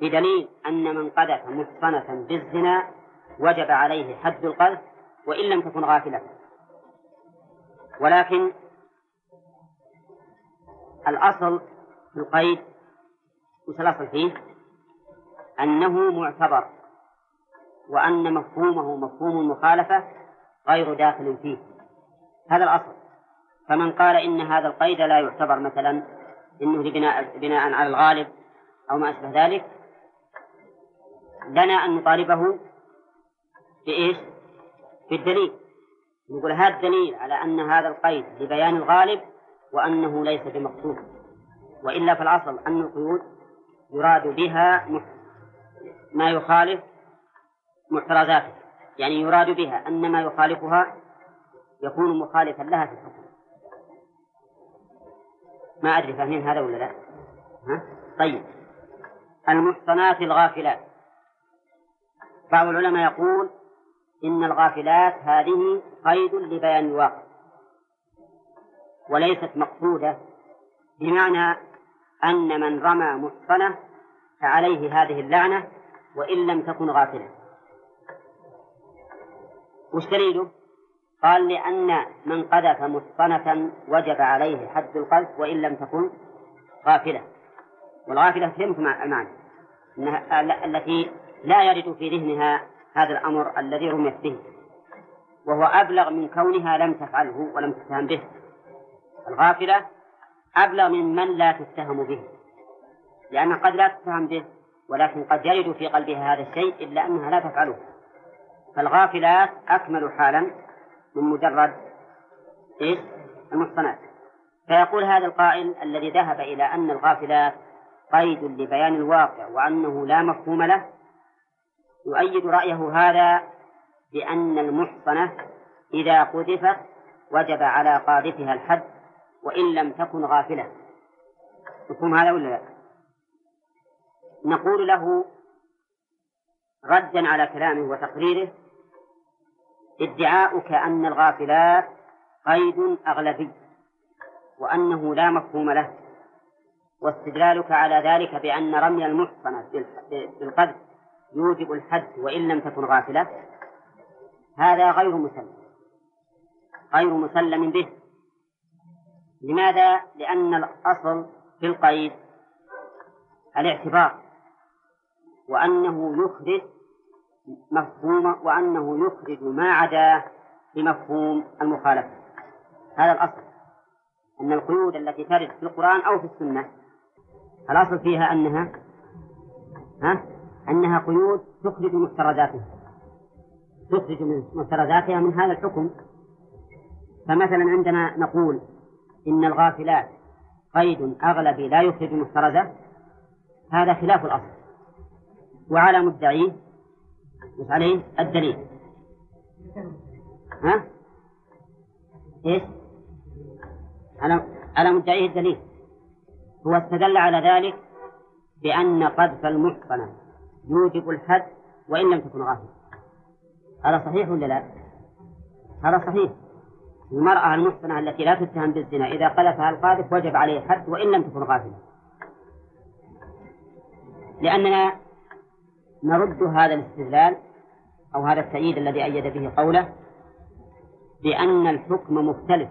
بدليل أن من قذف محصنة بالزنا وجب عليه حد القذف وإن لم تكن غافلة. ولكن الأصل في القيد وش الأصل فيه؟ أنه معتبر وأن مفهومه مفهوم المخالفة غير داخل فيه هذا الأصل فمن قال إن هذا القيد لا يعتبر مثلا إنه لبناء بناء على الغالب أو ما أشبه ذلك لنا أن نطالبه بإيش؟ بالدليل نقول هذا الدليل على أن هذا القيد لبيان الغالب وأنه ليس بمقصود وإلا في الأصل أن القيود يراد بها ما يخالف محترزاته يعني يراد بها أن ما يخالفها يكون مخالفا لها في الحكم. ما أدري فاهمين هذا ولا لا؟ ها؟ طيب. المحصنات الغافلات. بعض العلماء يقول إن الغافلات هذه قيد لبيان الواقع وليست مقصودة بمعنى أن من رمى محصنة فعليه هذه اللعنة وإن لم تكن غافلة. وش دليله؟ قال لأن من قذف محصنة وجب عليه حد القذف وإن لم تكن غافلة. والغافلة فهمت المعنى إنها التي لا يرد في ذهنها هذا الأمر الذي رميت به وهو أبلغ من كونها لم تفعله ولم تتهم به. الغافلة أبلغ من من لا تتهم به لأن قد لا تتهم به ولكن قد يرد في قلبها هذا الشيء إلا أنها لا تفعله فالغافلات أكمل حالا من مجرد إيش؟ المحصنات فيقول هذا القائل الذي ذهب إلى أن الغافلات قيد لبيان الواقع وأنه لا مفهوم له يؤيد رأيه هذا بأن المحصنة إذا قذفت وجب على قاذفها الحد وإن لم تكن غافلة مفهوم هذا ولا لا؟ نقول له ردا على كلامه وتقريره ادعاؤك أن الغافلات قيد أغلبي وأنه لا مفهوم له واستدلالك على ذلك بأن رمي المحصنة بالقذف يوجب الحد وإن لم تكن غافلة هذا غير مسلم غير مسلم به لماذا؟ لأن الأصل في القيد الاعتبار وأنه يخرج مفهوم وأنه يخرج ما عداه بمفهوم المخالفة. هذا الأصل. أن القيود التي ترد في القرآن أو في السنة الأصل فيها أنها ها؟ أنها قيود تخرج مفترضاتها. تخرج من مفترضاتها من هذا الحكم. فمثلا عندما نقول إن الغافلات قيد أغلبي لا يخرج مفترضة هذا خلاف الأصل وعلى مدعيه وش عليه الدليل ها؟ إيش؟ على على مدعيه الدليل هو استدل على ذلك بأن قذف المحصنة يوجب الحد وإن لم تكن غافلة هذا صحيح ولا لا؟ هذا صحيح المرأة المحصنة التي لا تتهم بالزنا إذا قذفها القاذف وجب عليه الحد وإن لم تكن غافلة لأننا نرد هذا الاستدلال أو هذا التأييد الذي أيد به قوله بأن الحكم مختلف.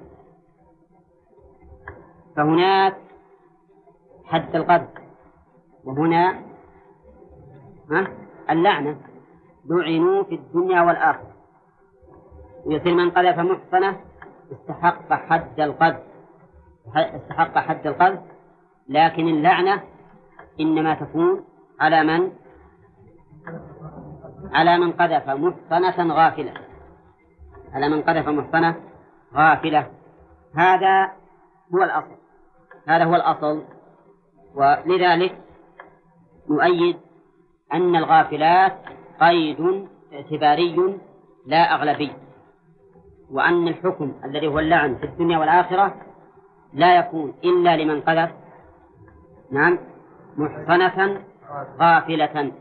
فهناك حد القذف وهنا اللعنة. لعنوا في الدنيا والآخرة. ويصير من قذف محصنة استحق حد القذف. استحق حد القذف لكن اللعنة إنما تكون على من؟ على من قذف محصنة غافلة. على من قذف محصنة غافلة. هذا هو الأصل. هذا هو الأصل. ولذلك نؤيد أن الغافلات قيد اعتباري لا أغلبي. وأن الحكم الذي هو اللعن في الدنيا والآخرة لا يكون إلا لمن قذف نعم. محصنة غافلة.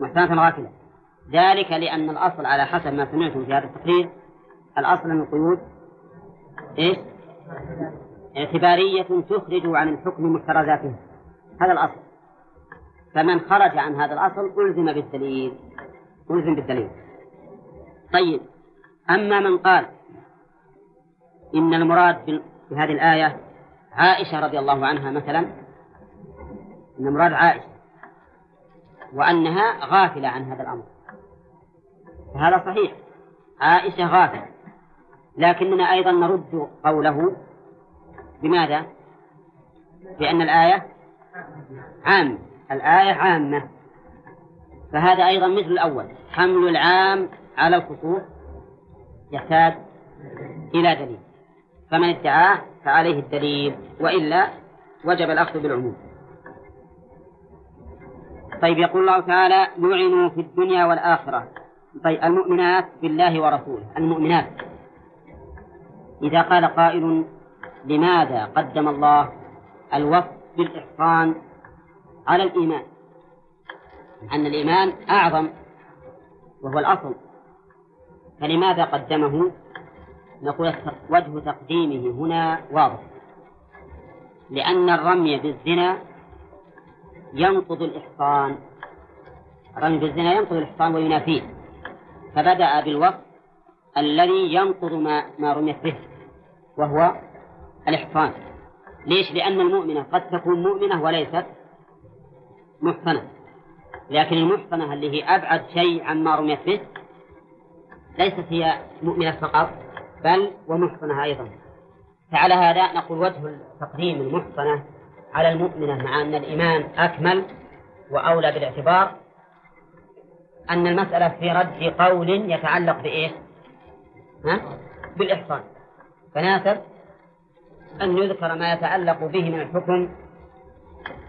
محصنة غافلة. ذلك لأن الأصل على حسب ما سمعتم في هذا التقرير الأصل من القيود. إيش؟ اعتبارية تخرج عن الحكم محترزاته هذا الأصل. فمن خرج عن هذا الأصل ألزم بالدليل. ألزم بالدليل. طيب. أما من قال إن المراد بهذه الآية عائشة رضي الله عنها مثلا إن المراد عائشة وأنها غافلة عن هذا الأمر. فهذا صحيح. عائشة غافلة. لكننا أيضا نرد قوله بماذا؟ بأن الآية عام. الآية عامة. فهذا أيضا مثل الأول. حمل العام على الخصوص. يحتاج إلى دليل. فمن ادعاه فعليه الدليل وإلا وجب الأخذ بالعموم. طيب يقول الله تعالى لعنوا في الدنيا والآخرة. طيب المؤمنات بالله ورسوله المؤمنات. إذا قال قائل لماذا قدم الله الوصف بالإحصان على الإيمان؟ أن الإيمان أعظم وهو الأصل. فلماذا قدمه؟ نقول وجه تقديمه هنا واضح. لأن الرمي بالزنا ينقض الإحصان. الرمي بالزنا ينقض الإحصان وينافيه. فبدأ بالوصف الذي ينقض ما, ما رميت به وهو الإحصان. ليش؟ لأن المؤمنة قد تكون مؤمنة وليست محصنة. لكن المحصنة اللي هي أبعد شيء عما رميت به ليست هي مؤمنة فقط بل ومحصنة أيضا. فعلى هذا نقول وجه تقديم المحصنة على المؤمنة مع أن الإيمان أكمل وأولى بالاعتبار. أن المسألة في رد قول يتعلق بإيه؟ ها؟ بالإحصان. فناسب أن يذكر ما يتعلق به من الحكم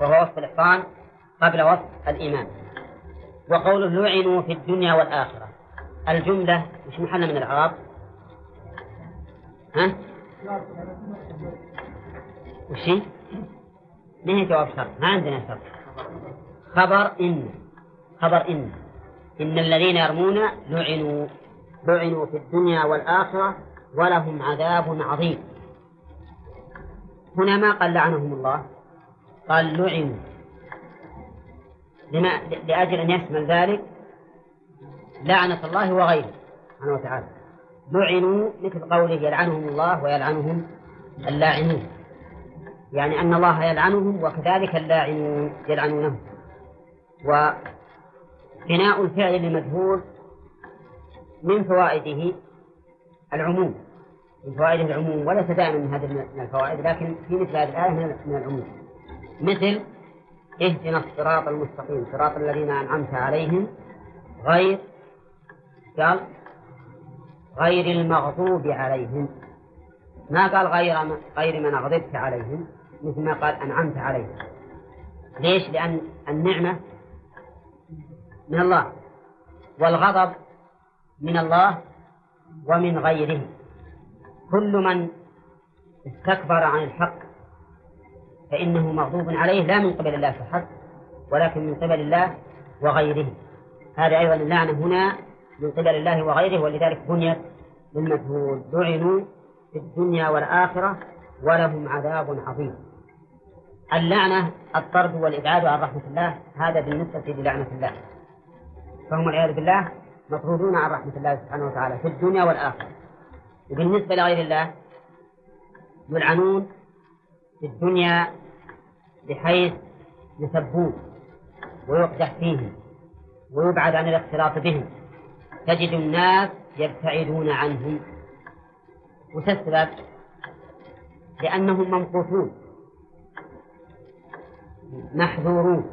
وهو وصف الإحصان قبل وصف الإيمان. وقوله لعنوا في الدنيا والآخرة. الجملة مش محل من الإعراب ها؟ وشي؟ ما هي جواب شرط؟ ما عندنا شرط. خبر إن. خبر إن. إن الذين يرمون لعنوا. لعنوا في الدنيا والآخرة ولهم عذاب عظيم. هنا ما قال لعنهم الله. قال لعنوا. لما لأجل أن يشمل ذلك لعنة الله وغيره سبحانه وتعالى. لعنوا مثل قوله يلعنهم الله ويلعنهم اللاعنون. يعني أن الله يلعنهم وكذلك اللاعنون يلعنونه وبناء الفعل لمجهول من فوائده العموم. من فوائده العموم. وليس دائما من هذه الفوائد لكن في مثل هذه الآية من العموم. مثل اهدنا الصراط المستقيم صراط الذين أنعمت عليهم غير قال غير المغضوب عليهم. ما قال غير غير من أغضبت عليهم مثل ما قال أنعمت عليهم. ليش؟ لأن النعمة من الله والغضب من الله ومن غيره. كل من استكبر عن الحق فإنه مغضوب عليه لا من قبل الله فحسب ولكن من قبل الله وغيره. هذا أيضا اللعنة هنا من قبل الله وغيره ولذلك بنيت للمجهول لعنوا في الدنيا والآخرة ولهم عذاب عظيم. اللعنة الطرد والإبعاد عن رحمة الله هذا بالنسبة للعنة الله. فهم والعياذ بالله مطرودون عن رحمة الله سبحانه وتعالى في الدنيا والآخرة. وبالنسبة لغير الله يلعنون في الدنيا بحيث يسبون ويقدح فيهم ويبعد عن الاختلاط بهم. تجد الناس يبتعدون عنهم. وتسبب لأنهم ممقوتون محذورون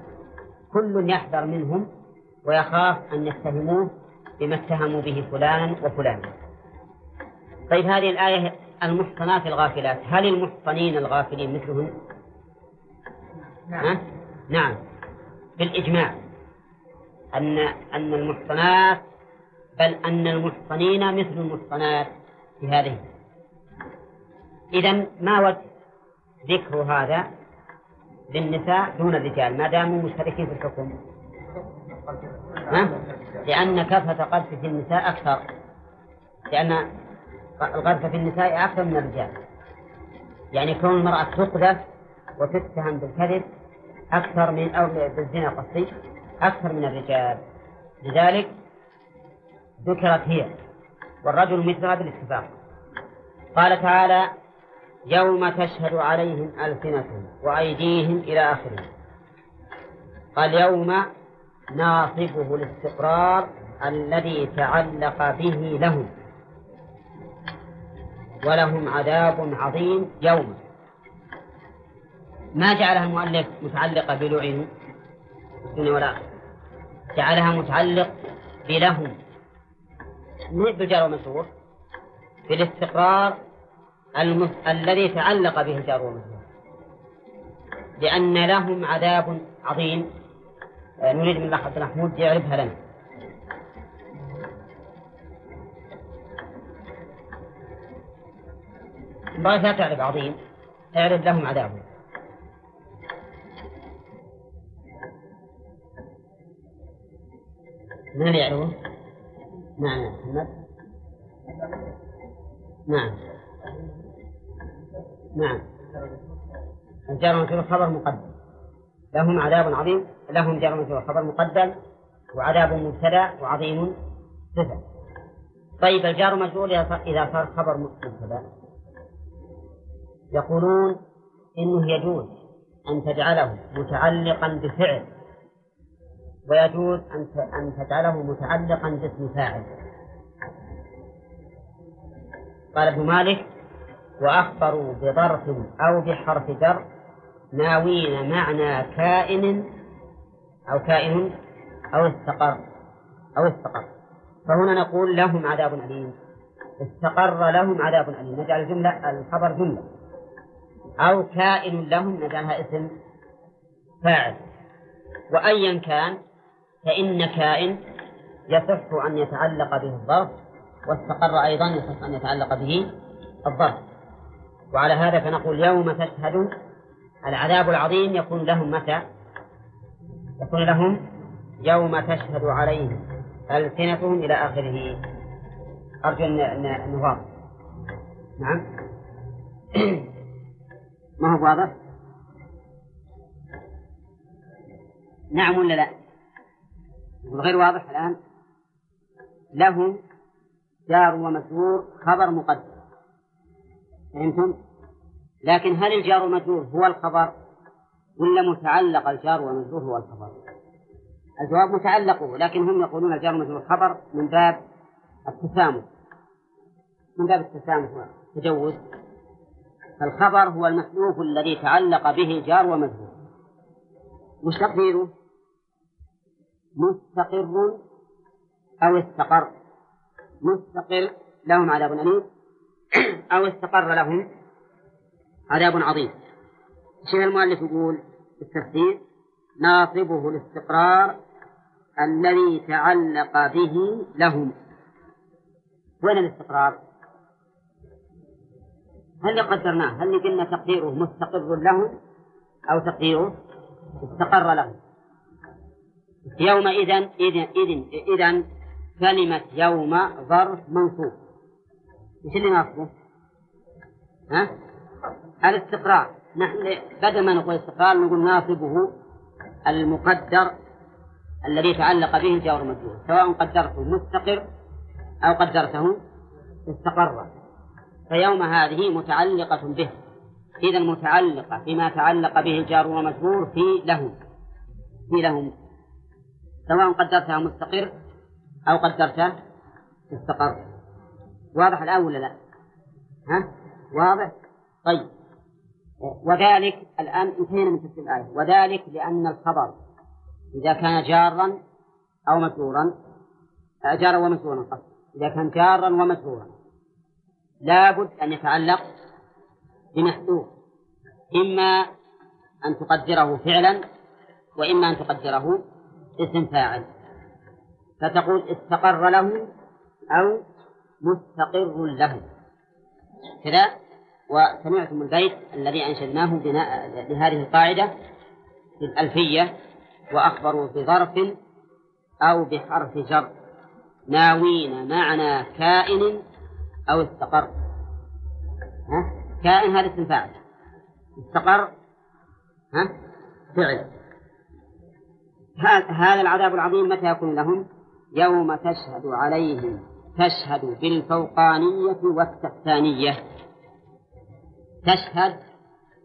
كل يحذر منهم ويخاف أن يتهموه بما اتهموا به فلانا وفلانا. طيب هذه الآية المحصنات الغافلات. هل المحصنين الغافلين مثلهن؟ نعم. نعم. بالإجماع أن أن المحصنات بل أن المحصنين مثل المحصنات في هذه إذا ما وجه ذكر هذا للنساء دون الرجال؟ ما داموا مشتركين في الحكم؟ لأن كثرة قذف في النساء أكثر. لأن القذف في النساء أكثر من الرجال. يعني كون المرأة تقذف وتتهم بالكذب أكثر من أو بالزنا قصدي أكثر من الرجال. لذلك ذكرت هي والرجل مثلها بالاتفاق قال تعالى يوم تشهد عليهم ألسنتهم وأيديهم إلى آخره قال يوم ناصبه الاستقرار الذي تعلق به لهم. ولهم عذاب عظيم يوم. ما جعلها المؤلف متعلقة بلعنوا الدنيا والآخرة؟ جعلها متعلق بلهم. بالجار والمجرور بالاستقرار المس... الذي تعلق به الجار والمجرور لأن لهم عذاب عظيم آه، نريد من الأخ عبد المحمود يعرفها لنا. بغيت لا تعرف عظيم اعرف لهم عذاب. من يعرفه؟ نعم. يا محمد نعم. نعم. الجار والمجرور خبر مقدم. لهم عذاب عظيم. لهم جار والمجرور خبر مقدم. وعذاب مبتدا وعظيم. صفة طيب الجار والمجرور إذا صار خبر مبتدا يقولون إنه يجوز أن تجعله متعلقا بفعل. ويجوز أن تجعله متعلقا باسم فاعل. قال ابن مالك وأخبروا بظرف أو بحرف جر ناوين معنى كائن أو كائن أو استقر أو استقر. فهنا نقول لهم عذاب أليم. استقر لهم عذاب أليم. نجعل الجملة الخبر جملة. أو كائن لهم نجعلها اسم فاعل. وأيا كان فإن كائن يصح أن يتعلق به الظرف واستقر أيضا يصح أن يتعلق به الظرف وعلى هذا فنقول يوم تشهد العذاب العظيم يكون لهم متى؟ يكون لهم يوم تشهد عليهم ألسنتهم إلى آخره أرجو أن واضح نعم ما هو واضح؟ نعم ولا لا؟ غير واضح الآن له جار ومجرور خبر مقدم فهمتم؟ لكن هل الجار والمجرور هو الخبر ولا متعلق الجار والمجرور هو الخبر؟ الجواب متعلقه لكن هم يقولون الجار والمجرور خبر من باب التسامح من باب التسامح والتجوز فالخبر هو المحذوف الذي تعلق به جار ومجرور وش تقديره؟ مستقر أو استقر مستقر لهم عذاب أليم أو استقر لهم عذاب عظيم شيخ المؤلف يقول التفسير ناصبه الاستقرار الذي تعلق به لهم وين الاستقرار؟ هل قدرناه؟ هل قلنا تقديره مستقر لهم أو تقديره استقر لهم؟ يومئذ إذن إذن إذن كلمة يوم ظرف منصوب وش اللي ناصبه؟ ها؟ الاستقرار نحن بدل ما نقول استقرار نقول ناصبه المقدر الذي تعلق به الجار المجرور سواء قدرته مستقر أو قدرته استقر فيوم هذه متعلقة به إذا متعلقة بما تعلق به الجار والمجرور في لهم في لهم سواء قدرتها مستقر أو قدرته استقر واضح الآن ولا لا؟ ها؟ واضح؟ طيب وذلك الآن انتهينا من تفسير الآية وذلك لأن الخبر إذا كان جارا أو مجرورا جارا ومجرورا قصد إذا كان جارا ومجرورا لابد أن يتعلق بمحذوف إما أن تقدره فعلا وإما أن تقدره اسم فاعل. فتقول استقر له أو مستقر له. كذا. وسمعتم البيت الذي أنشدناه بناء لهذه القاعدة في الألفية. وأخبروا بظرف أو بحرف جر. ناوين معنى كائن أو استقر. ها؟ كائن هذا اسم فاعل. استقر. ها؟ فعل. هذا العذاب العظيم متى يكون لهم؟ يوم تشهد عليهم. تشهد بالفوقانية والتحتانية. تشهد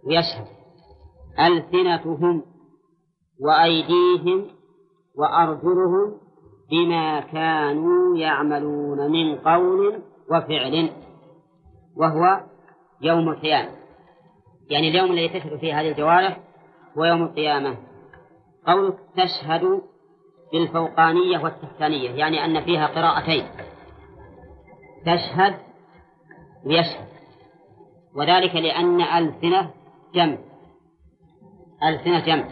ويشهد. ألسنتهم وأيديهم وأرجلهم بما كانوا يعملون من قول وفعل وهو يوم القيامة. يعني اليوم الذي تشهد فيه هذه الجوارح هو يوم القيامة. قول تشهد بالفوقانية والتحتانية يعني أن فيها قراءتين. تشهد ويشهد. وذلك لأن ألسنة جمع. ألسنة جمع.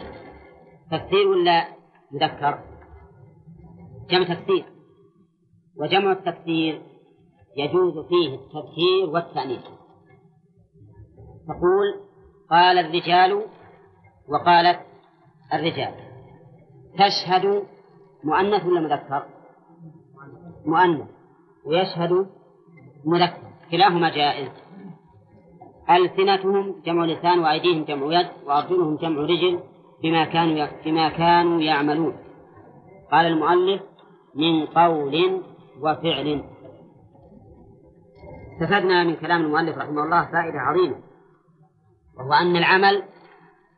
تكسير ولا مذكر جمع تكسير وجمع التكسير يجوز فيه التذكير والتأنيث. تقول قال الرجال وقالت الرجال. تشهد مؤنث ولا مذكر؟ مؤنث. ويشهد مذكر. كلاهما جائز. ألسنتهم جمع لسان وأيديهم جمع يد وأرجلهم جمع رجل بما كانوا بما كانوا يعملون. قال المؤلف من قول وفعل. استفدنا من كلام المؤلف رحمه الله فائدة عظيمة وهو أن العمل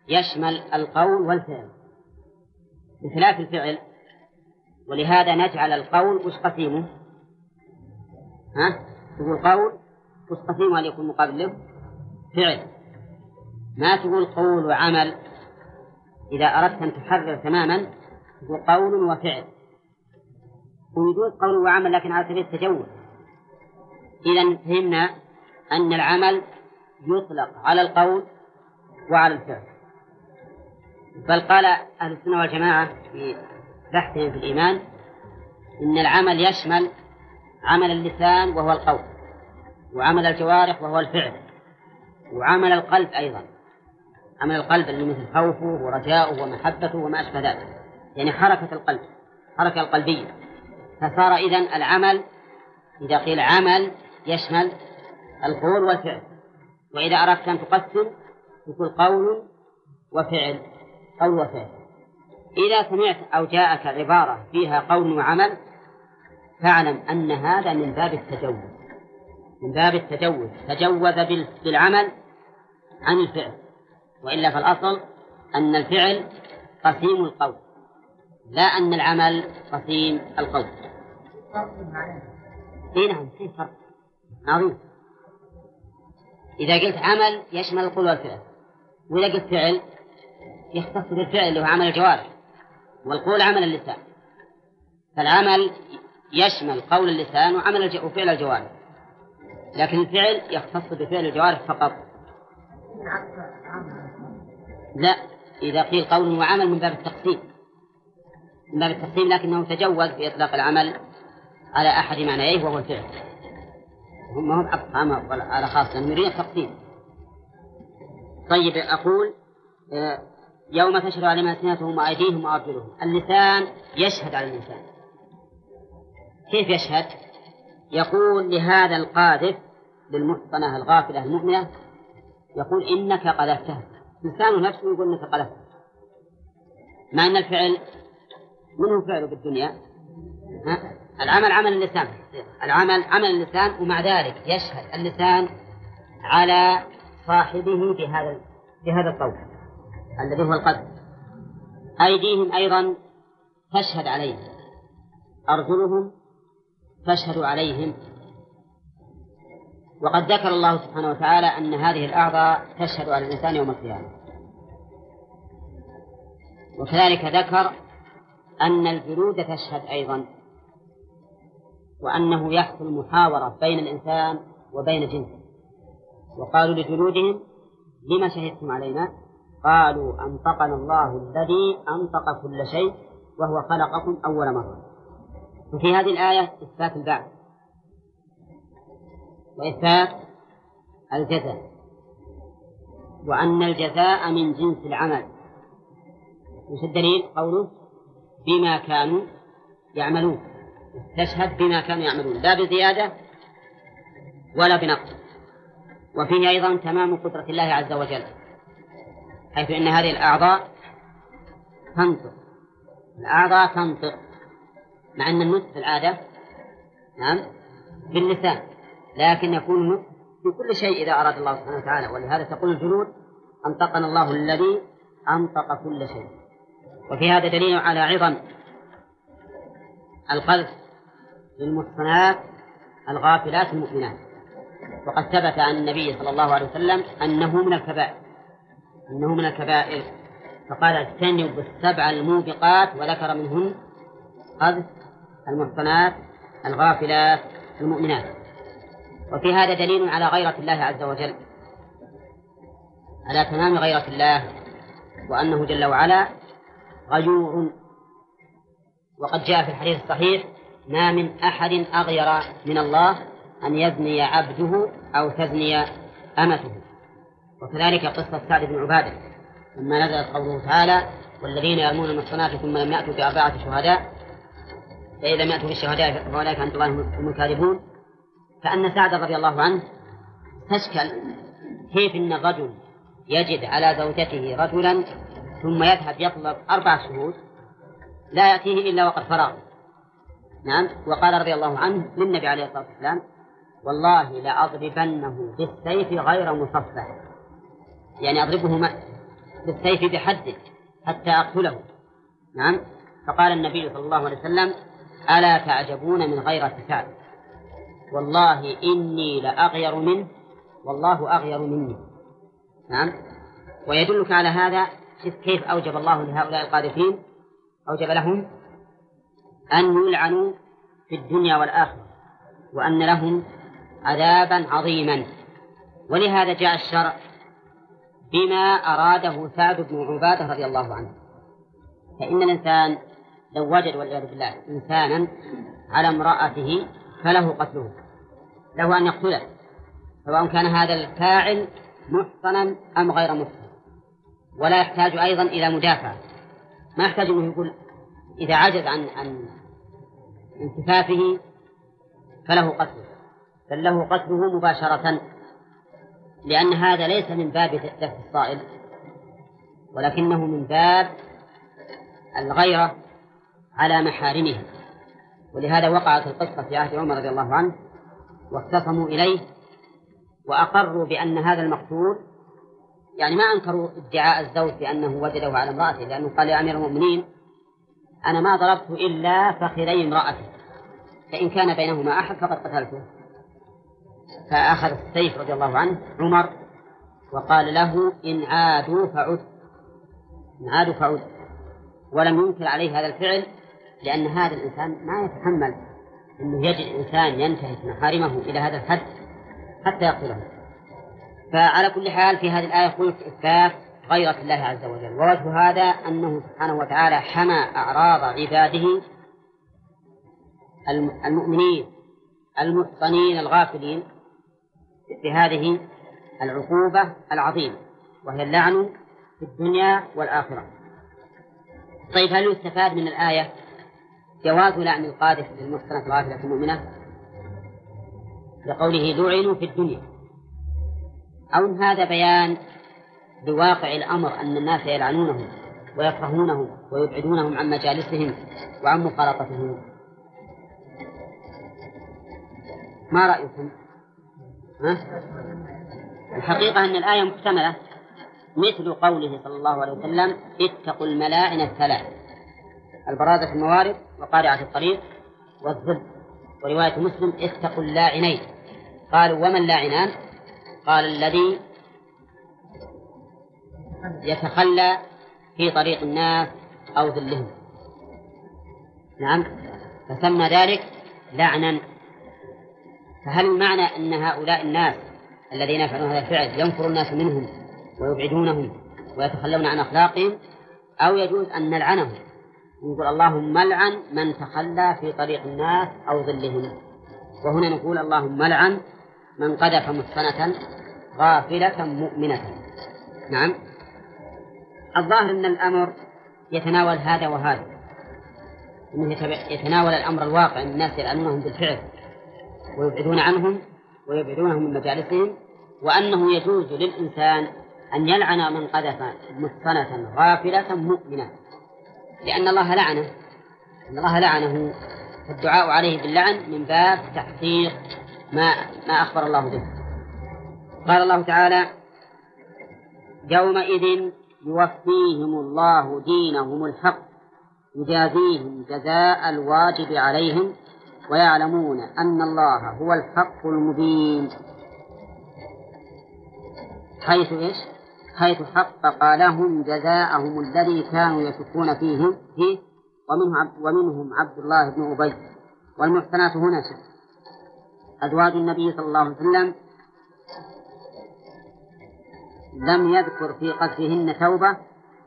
يشمل القول والفعل بخلاف الفعل ولهذا نجعل القول وش قسيمه؟ ها؟ تقول قول وش قسيمه أن يكون مقابل له؟ فعل ما تقول قول وعمل إذا أردت أن تحرر تماما تقول قول وفعل ويجوز قول وعمل لكن على سبيل التجوز إذا فهمنا أن العمل يطلق على القول وعلى الفعل بل قال أهل السنة والجماعة في بحثهم في الإيمان إن العمل يشمل عمل اللسان وهو القول وعمل الجوارح وهو الفعل وعمل القلب أيضا عمل القلب اللي مثل خوفه ورجاؤه ومحبته وما أشبه ذلك يعني حركة القلب حركة القلبية. فصار إذن العمل إذا قيل عمل يشمل القول والفعل وإذا أردت أن تقسم تقول قول وفعل. قول وفعل إذا سمعت أو جاءك عبارة فيها قول وعمل فاعلم أن هذا من باب التجوز. من باب التجوز. تجوز بالعمل عن الفعل. وإلا فالأصل أن الفعل قسيم القول لا أن العمل قسيم القول. اي نعم في فرق. عظيم إذا قلت عمل يشمل القول والفعل وإذا قلت فعل يختص بالفعل اللي هو عمل الجوارح والقول عمل اللسان. فالعمل يشمل قول اللسان وعمل وفعل الجوارح. لكن الفعل يختص بفعل الجوارح فقط. لا إذا قيل قول وعمل من باب التقسيم. من باب التقسيم لكنه تجوز في إطلاق العمل على أحد معنيه وهو الفعل. هم هم أقسام على خاصة نريد التقسيم. طيب أقول آه، يوم تشهد عليهم ألسنتهم وأيديهم وأرجلهم. اللسان يشهد على الإنسان كيف يشهد؟ يقول لهذا القاذف للمحصنة الغافلة المؤمنة يقول إنك قذفتها لسانه نفسه يقول إنك قذفتها مع أن الفعل؟ منه فعله بالدنيا؟ ها؟ العمل عمل اللسان. العمل عمل اللسان ومع ذلك يشهد اللسان على صاحبه بهذا بهذا القول. الذي هو القذف أيديهم أيضا تشهد عليهم. أرجلهم تشهد عليهم. وقد ذكر الله سبحانه وتعالى أن هذه الأعضاء تشهد على الإنسان يوم القيامة. وكذلك ذكر أن الجلود تشهد أيضا وأنه يحصل محاورة بين الإنسان وبين جنسه. وقالوا لجلودهم لما شهدتم علينا؟ قالوا أنطقنا الله الذي أنطق كل شيء وهو خلقكم أول مرة. وفي هذه الآية إثبات البعث وإثبات الجزاء. وأن الجزاء من جنس العمل. وش الدليل؟ قوله؟ بما كانوا يعملون. تشهد بما كانوا يعملون. لا بزيادة ولا بنقص. وفيه أيضا تمام قدرة الله عز وجل. حيث أن هذه الأعضاء تنطق. الأعضاء تنطق. مع أن النطق في العادة نعم باللسان لكن يكون النطق في كل شيء إذا أراد الله سبحانه وتعالى. ولهذا تقول الجنود أنطقنا الله الذي أنطق كل شيء. وفي هذا دليل على عظم القذف للمحصنات الغافلات المؤمنات. وقد ثبت عن النبي صلى الله عليه وسلم أنه من الكبائر. أنه من الكبائر. فقال اجتنبوا السبع الموبقات وذكر منهن قذف المحصنات الغافلات المؤمنات. وفي هذا دليل على غيرة الله عز وجل على تمام غيرة الله وأنه جل وعلا غيور. وقد جاء في الحديث الصحيح ما من أحد أغير من الله أن يزني عبده أو تزني أمته. وكذلك قصة سعد بن عبادة لما نزلت قوله تعالى والذين يرمون المحصنات ثم لم يأتوا بأربعة شهداء فإذا لم يأتوا بالشهداء فأولئك عند الله هم الكاذبون فأن سعد رضي الله عنه تشكل كيف أن الرجل يجد على زوجته رجلا ثم يذهب يطلب أربع شهود لا يأتيه إلا وقد فرغ نعم وقال رضي الله عنه للنبي عليه الصلاة والسلام والله لأضربنه بالسيف غير مصفح. يعني أضربه بالسيف بحده حتى أقتله. نعم؟ فقال النبي صلى الله عليه وسلم ألا تعجبون من غيرة سعد والله إني لأغير منه والله أغير مني. نعم؟ ويدلك على هذا كيف أوجب الله لهؤلاء القاذفين أوجب لهم أن يلعنوا في الدنيا والآخرة وأن لهم عذابا عظيما. ولهذا جاء الشرع بما أراده سعد بن عبادة رضي الله عنه. فإن الإنسان لو وجد والعياذ بالله إنسانا على امرأته فله قتله. له أن يقتله. سواء كان هذا الفاعل محصنا أم غير محصن. ولا يحتاج أيضا إلى مدافع. ما يحتاج أنه يقول إذا عجز عن عن انكفافه فله قتله. بل له قتله مباشرة لأن هذا ليس من باب دفع الصائل ولكنه من باب الغيرة على محارمه. ولهذا وقعت القصة في عهد عمر رضي الله عنه واختصموا إليه وأقروا بأن هذا المقتول يعني ما أنكروا ادعاء الزوج بأنه وجده على امرأته لأنه قال يا أمير المؤمنين أنا ما ضربت إلا فخذي امرأتي فإن كان بينهما أحد فقد قتلته. فأخذ السيف رضي الله عنه عمر وقال له إن عادوا فعد. إن عادوا فعد. ولم ينكر عليه هذا الفعل لأن هذا الإنسان ما يتحمل أنه يجد إنسان ينتهك محارمه إلى هذا الحد حتى يقتله. فعلى كل حال في هذه الآية قلت إثبات غيرة الله عز وجل. ووجه هذا أنه سبحانه وتعالى حمى أعراض عباده المؤمنين المحصنين الغافلين. بهذه العقوبة العظيمة وهي اللعن في الدنيا والآخرة. طيب هل يستفاد من الآية جواز لعن القاذف للمحصنة الغافلة المؤمنة؟ لقوله لعنوا في الدنيا. أو هذا بيان لواقع الأمر أن الناس يلعنونهم ويكرهونهم ويبعدونهم عن مجالسهم وعن مخالطتهم. ما رأيكم؟ الحقيقة أن الآية محتملة مثل قوله صلى الله عليه وسلم اتقوا الملاعن الثلاث البرازة في الموارد وقارعة الطريق والظل. ورواية مسلم اتقوا اللاعنين. قالوا وما اللاعنان؟ قال الذي يتخلى في طريق الناس أو ظلهم. نعم فسمى ذلك لعنا. فهل المعنى أن هؤلاء الناس الذين يفعلون هذا الفعل ينفر الناس منهم ويبعدونهم ويتخلون عن أخلاقهم؟ أو يجوز أن نلعنهم؟ نقول اللهم لعن من تخلى في طريق الناس أو ظلهم. وهنا نقول اللهم لعن من قذف محصنة غافلة مؤمنة. نعم. الظاهر أن الأمر يتناول هذا وهذا. أنه يتناول الأمر الواقع الناس يلعنونهم بالفعل. ويبعدون عنهم ويبعدونهم من مجالسهم وأنه يجوز للإنسان أن يلعن من قذف محصنة غافلة مؤمنة. لأن الله لعنه أن الله لعنه الدعاء عليه باللعن من باب تحقيق ما ما أخبر الله به. قال الله تعالى يومئذ يوفيهم الله دينهم الحق يجازيهم جزاء الواجب عليهم ويعلمون أن الله هو الحق المبين. حيث إيش؟ حيث حقق لهم جزاءهم الذي كانوا يشكون فيه فيه ومنهم عبد ومنهم عبد الله بن أبي والمحسنات هنا شك أزواج النبي صلى الله عليه وسلم لم يذكر في قصدهن توبة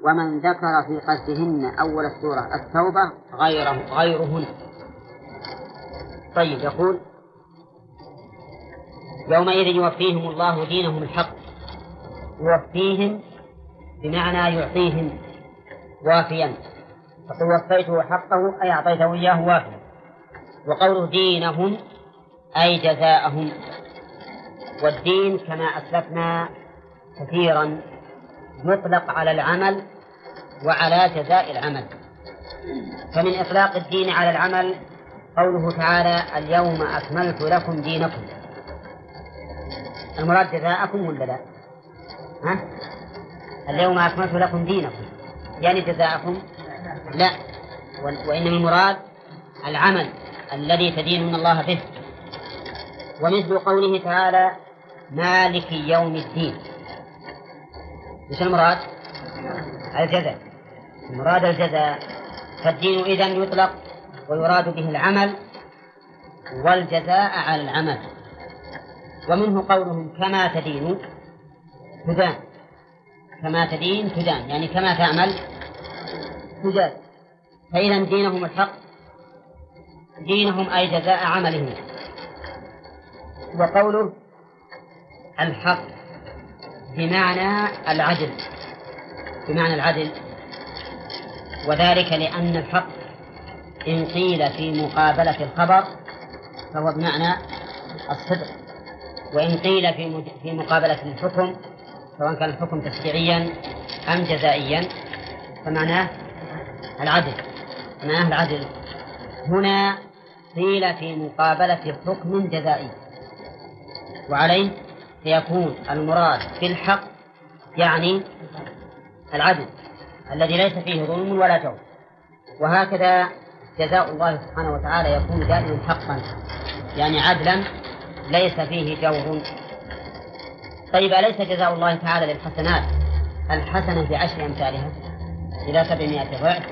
ومن ذكر في قصدهن أول السورة التوبة غيره غيرهن طيب يقول يومئذ يوفيهم الله دينهم الحق يوفيهم بمعنى يعطيهم وافيا. فقل وفيته حقه أي أعطيته إياه وافيا. وقوله دينهم أي جزاءهم. والدين كما أسلفنا كثيرا يطلق على العمل وعلى جزاء العمل. فمن إطلاق الدين على العمل قوله تعالى اليوم أكملت لكم دينكم. المراد جزاءكم ولا لا؟ ها؟ اليوم أكملت لكم دينكم. يعني جزاءكم؟ لا. وإنما المراد العمل الذي تدينون الله به. ومثل قوله تعالى مالك يوم الدين. إيش المراد؟ الجزاء. المراد الجزاء. فالدين إذا يطلق ويراد به العمل والجزاء على العمل. ومنه قولهم كما تدين تدان. كما تدين تدان يعني كما تعمل تجاز فإذا دينهم الحق دينهم أي جزاء عملهم. وقوله الحق بمعنى العدل بمعنى العدل. وذلك لأن الحق إن قيل في مقابلة الخبر فهو بمعنى الصدق. وإن قيل في في مقابلة الحكم سواء كان الحكم تشريعيا أم جزائيا فمعناه العدل. معناه العدل. هنا قيل في مقابلة حكم جزائي. وعليه فيكون المراد بالحق يعني العدل الذي ليس فيه ظلم ولا جور. وهكذا جزاء الله سبحانه وتعالى يكون دائما حقا يعني عدلا ليس فيه جور. طيب أليس جزاء الله تعالى للحسنات؟ الحسنة بعشر أمثالها إلى سبعمائة ضعف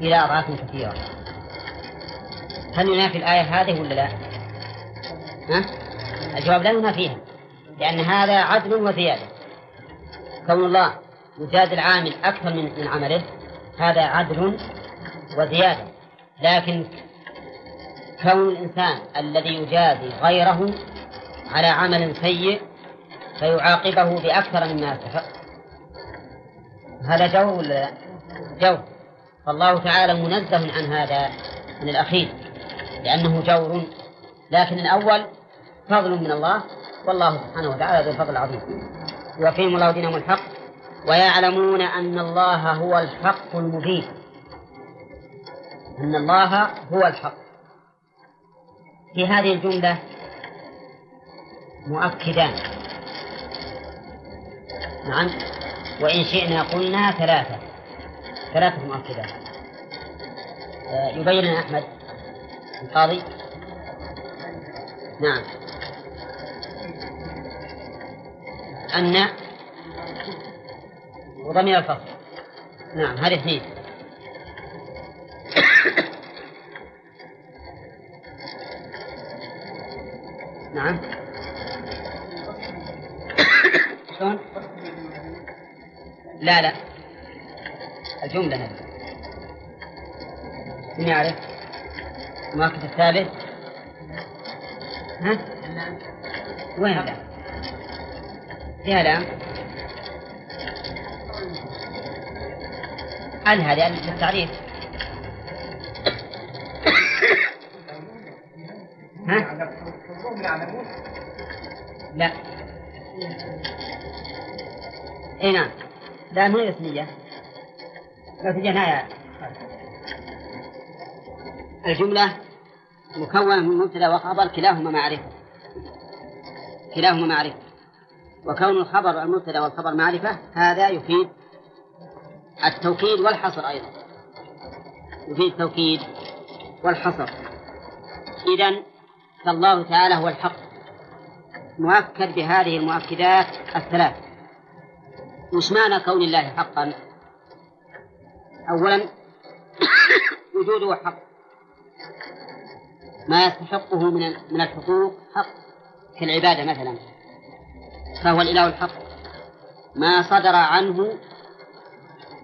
إلى أضعاف كثيرة. هل ينافي الآية هذه ولا لا؟ ها؟ الجواب لا ينافيها لأن هذا عدل وزيادة. كون الله يجازي العامل أكثر من من عمله هذا عدل وزيادة. لكن كون الإنسان الذي يجازي غيره على عمل سيء فيعاقبه بأكثر مما يستحق. هذا جور ولا لا؟ جور. فالله تعالى منزه عن هذا من الأخير لأنه جور. لكن الأول فضل من الله والله سبحانه وتعالى ذو الفضل العظيم يقيم الله دينهم الحق ويعلمون أن الله هو الحق المبين. أن الله هو الحق. في هذه الجملة مؤكدان. نعم. وإن شئنا قلنا ثلاثة. ثلاثة مؤكدات. آه، يبين أحمد. القاضي. نعم. أن وضمير الفصل. نعم هذه اثنين. نعم شلون؟ لا لا الجملة هذه من يعرف؟ المؤكد الثالث ها؟ وين لا؟ فيها لام هل هذه للتعريف ها؟ لا. اي نعم. لا ما هي اسمية لو تجينا الجملة مكونة من مبتدأ وخبر كلاهما معرفة. كلاهما معرفة. وكون الخبر المبتدأ والخبر معرفة هذا يفيد التوكيد والحصر أيضا. يفيد التوكيد والحصر. إذا فالله تعالى هو الحق مؤكد بهذه المؤكدات الثلاث. وش معنى كون الله حقا. أولا وجوده حق. ما يستحقه من من الحقوق حق كالعبادة مثلا. فهو الإله الحق. ما صدر عنه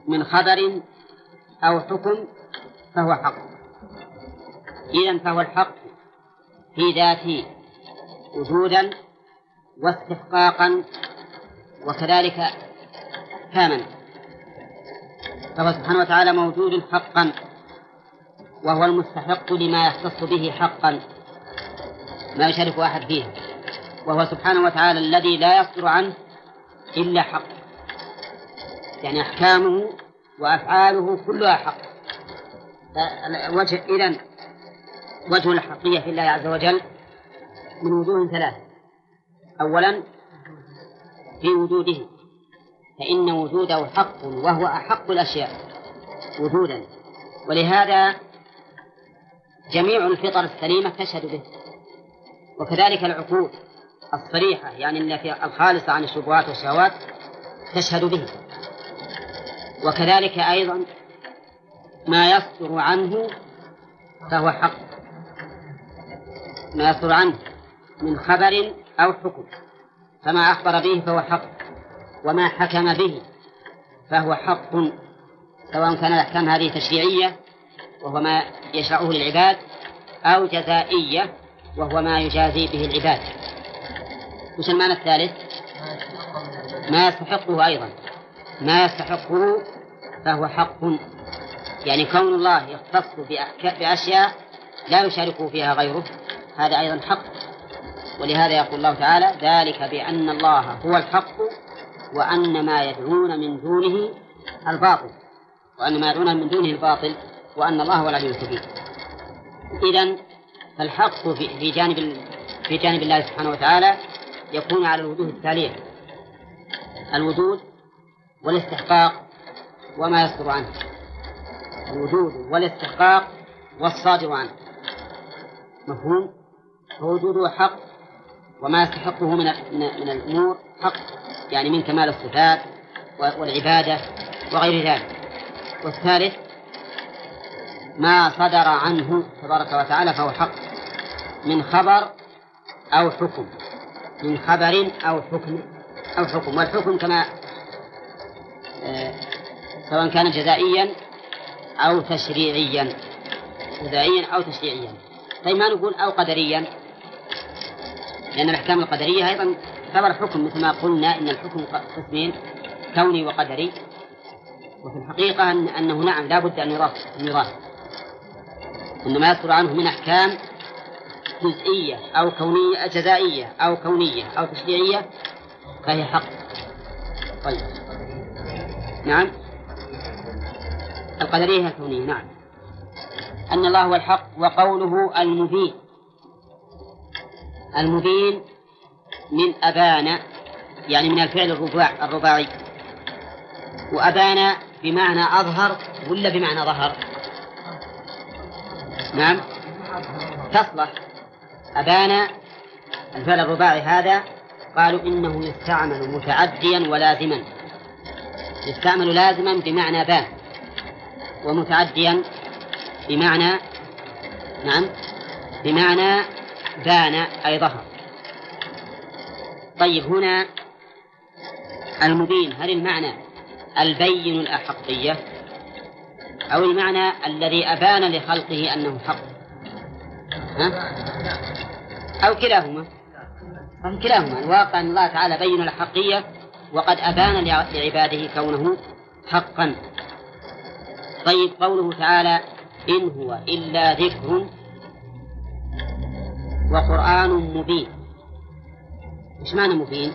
من خبر أو حكم فهو حق. إذا فهو الحق. في ذاته وجودا واستحقاقا وكذلك احكاما فهو سبحانه وتعالى موجود حقا وهو المستحق لما يختص به حقا ما يشارك أحد فيه. وهو سبحانه وتعالى الذي لا يصدر عنه إلا حق. يعني أحكامه وأفعاله كلها حق. وجه إذن وجه الحقية في الله عز وجل من وجوه ثلاث. أولا في وجوده فإن وجوده حق وهو أحق الأشياء وجودا. ولهذا جميع الفطر السليمة تشهد به. وكذلك العقول الصريحة يعني التي الخالصة عن الشبهات والشهوات تشهد به. وكذلك أيضا ما يصدر عنه فهو حق. ما يصدر عنه من خبر أو حكم فما أخبر به فهو حق وما حكم به فهو حق سواء كان الأحكام هذه تشريعية وهو ما يشرعه للعباد أو جزائية وهو ما يجازي به العباد. وش المعنى الثالث ما يستحقه أيضا ما يستحقه فهو حق يعني كون الله يختص بأشياء لا يشاركه فيها غيره. هذا أيضا حق. ولهذا يقول الله تعالى ذلك بأن الله هو الحق وأن ما يدعون من دونه الباطل. وأن ما يدعون من دونه الباطل وأن الله هو العلي الكبير. إذا فالحق في جانب في جانب الله سبحانه وتعالى يكون على الوجوه التالية الوجود والاستحقاق وما يصدر عنه. الوجود والاستحقاق والصادر عنه. مفهوم؟ فوجوده حق وما يستحقه من من الأمور حق يعني من كمال الصفات والعبادة وغير ذلك. والثالث ما صدر عنه تبارك وتعالى فهو حق من خبر أو حكم من خبر أو حكم أو حكم. والحكم كما آه، سواء كان جزائيا أو تشريعيا جزائيا أو تشريعيا. طيب ما نقول أو قدريا؟ لأن الأحكام القدرية أيضا تعتبر حكم مثل ما قلنا إن الحكم قسمين كوني وقدري. وفي الحقيقة أن أنه نعم لا بد أن يراف أن يراف أن ما يصدر عنه من أحكام جزئية أو كونية جزائية أو كونية أو تشريعية فهي حق. طيب. نعم. القدرية الكونية نعم. أن الله هو الحق وقوله المبين المبين من أبان يعني من الفعل الرباع الرباعي وأبان بمعنى أظهر ولا بمعنى ظهر؟ نعم. تصلح. أبان الفعل الرباعي هذا قالوا إنه يستعمل متعديا ولازما. يستعمل لازما بمعنى بان ومتعديا بمعنى نعم بمعنى بان أي ظهر طيب هنا المبين. هل المعنى البين الأحقية أو المعنى الذي أبان لخلقه أنه حق؟ ها؟ أو كلاهما. أو كلاهما. الواقع أن الله تعالى بين الحقية وقد أبان لعباده كونه حقا. طيب قوله تعالى إن هو إلا ذكر وقرآن مبين إيش معنى مبين؟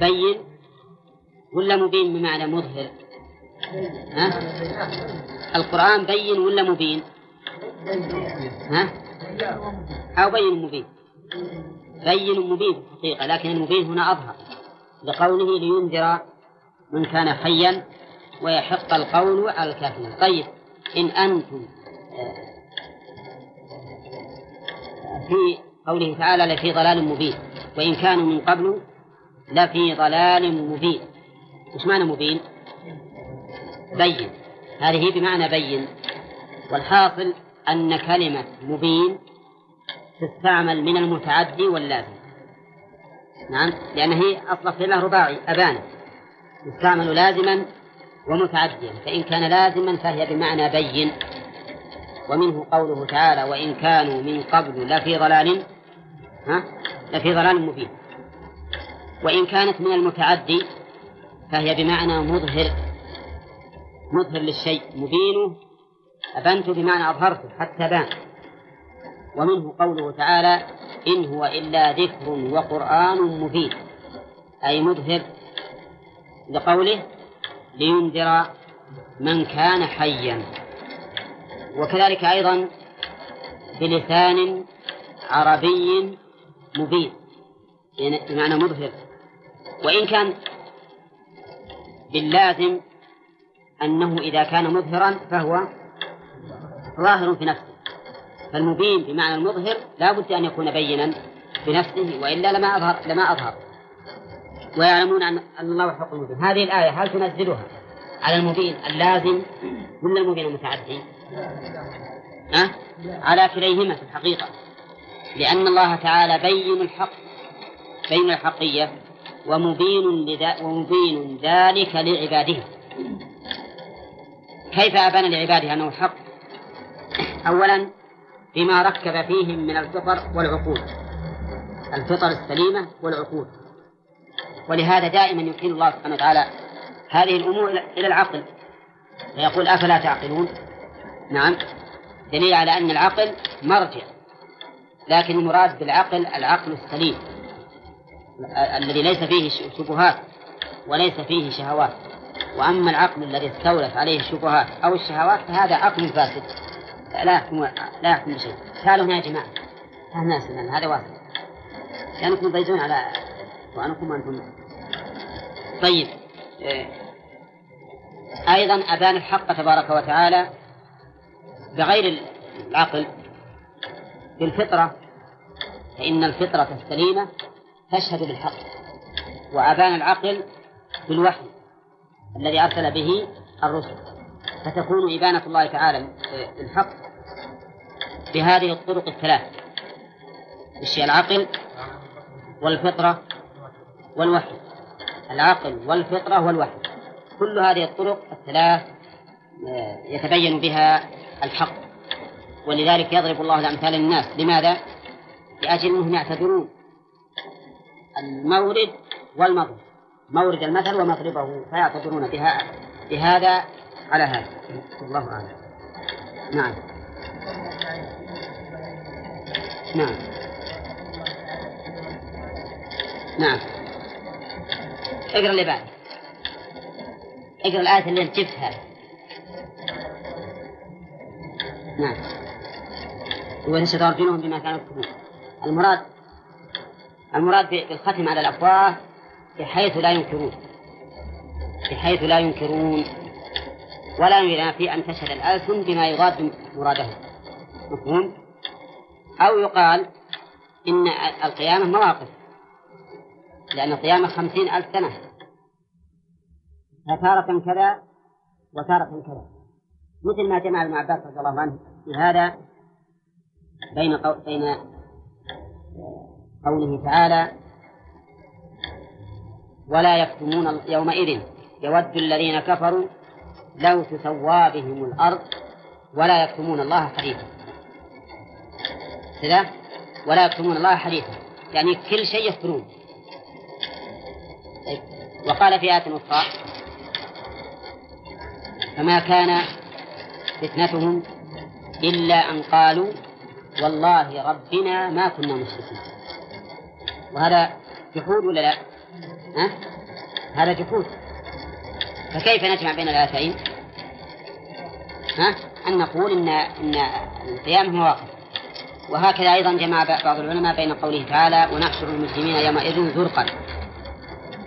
بين ولا مبين بمعنى مظهر؟ ها؟ القرآن بين ولا مبين؟ ها؟ أو بين مبين بين مبين في الحقيقة لكن المبين هنا أظهر لقوله لينذر من كان حيا ويحق القول على الكافرين طيب إن أنتم في قوله تعالى لفي ضلال مبين وإن كانوا من قبل لفي ضلال مبين. وش معنى مبين؟ بين. هذه بمعنى بين. والحاصل أن كلمة مبين تستعمل من المتعدي واللازم. نعم؟ لأن هي أصلا فعلها رباعي أبان يستعمل لازما ومتعديا. فإن كان لازما فهي بمعنى بين. ومنه قوله تعالى وإن كانوا من قبل لفي ضلال ها؟ لفي ضلال مبين. وإن كانت من المتعدي فهي بمعنى مظهر مظهر للشيء مبينه. أبنت بمعنى أظهرته حتى بان ومنه قوله تعالى إن هو إلا ذكر وقرآن مبين. أي مظهر لقوله لينذر من كان حيا. وكذلك أيضا بلسان عربي مبين يعني بمعنى مظهر. وإن كان باللازم أنه إذا كان مظهرا فهو ظاهر في نفسه. فالمبين بمعنى المظهر لا بد أن يكون بينا بنفسه وإلا لما أظهر لما أظهر. ويعلمون أن الله حق المبين. هذه الآية هل تنزلها على المبين اللازم ولا المبين المتعدي؟ أه؟ على كليهما في الحقيقة. لأن الله تعالى بين الحق بين الحقية ومبين لذا ومبين ذلك لعباده. كيف أبان لعباده أنه حق أولا بما ركب فيهم من الفطر والعقول. الفطر السليمة والعقول. ولهذا دائما يكين الله سبحانه وتعالى هذه الأمور إلى العقل. فيقول أفلا تعقلون؟ نعم. دليل على أن العقل مرجع لكن المراد بالعقل العقل السليم الذي ليس فيه شبهات وليس فيه شهوات. وأما العقل الذي استولت عليه الشبهات أو الشهوات فهذا عقل فاسد. لا يحكم لا يحكم بشيء. تعالوا هنا يا جماعة. ها ناس هذا واسع لأنكم تضيجون على وأنكم وأنتم. طيب إيه. أيضا أبان الحق تبارك وتعالى بغير العقل بالفطرة فإن الفطرة السليمة تشهد بالحق وأبان العقل بالوحي الذي أرسل به الرسل. فتكون إبانة الله تعالى للحق بهذه الطرق الثلاث الشيء العقل والفطرة والوحي. العقل والفطرة والوحي. كل هذه الطرق الثلاث آه، يتبين بها الحق. ولذلك يضرب الله الأمثال للناس. لماذا؟ لأجل أنهم يعتبرون المورد والمضرب مورد المثل ومضربه فيعتبرون بها بهذا على هذا. الله أعلم. نعم. نعم. نعم. اقرأ اللي بعد اقرأ الآية اللي أنت نعم. ونشر بما كانوا يكتبون. المراد المراد بالختم على الأفواه بحيث لا ينكرون. بحيث لا ينكرون. ولا ينافي أن تشهد الألسن بما يضاد مراده مفهوم؟ أو يقال إن القيامة مواقف. لأن القيامة خمسين ألف سنة. فتارة كذا وتارة كذا. مثل ما جمع ابن عباس رضي الله عنه في هذا بين بين قوله تعالى ولا يكتمون يومئذ يود الذين كفروا لو تسوى بهم الأرض ولا يكتمون الله حديثا. كذا؟ ولا يكتمون الله حديثا. يعني كل شيء يذكرون طيب. وقال في آية أخرى فما كان فتنتهم إلا أن قالوا والله ربنا ما كنا مشركين وهذا جحود ولا لا؟ ها؟ هذا جحود فكيف نجمع بين الآيتين؟ ها؟ أن نقول إن إن القيامة مواقف وهكذا أيضا جمع بعض العلماء بين قوله تعالى ونحشر المسلمين يومئذ زرقا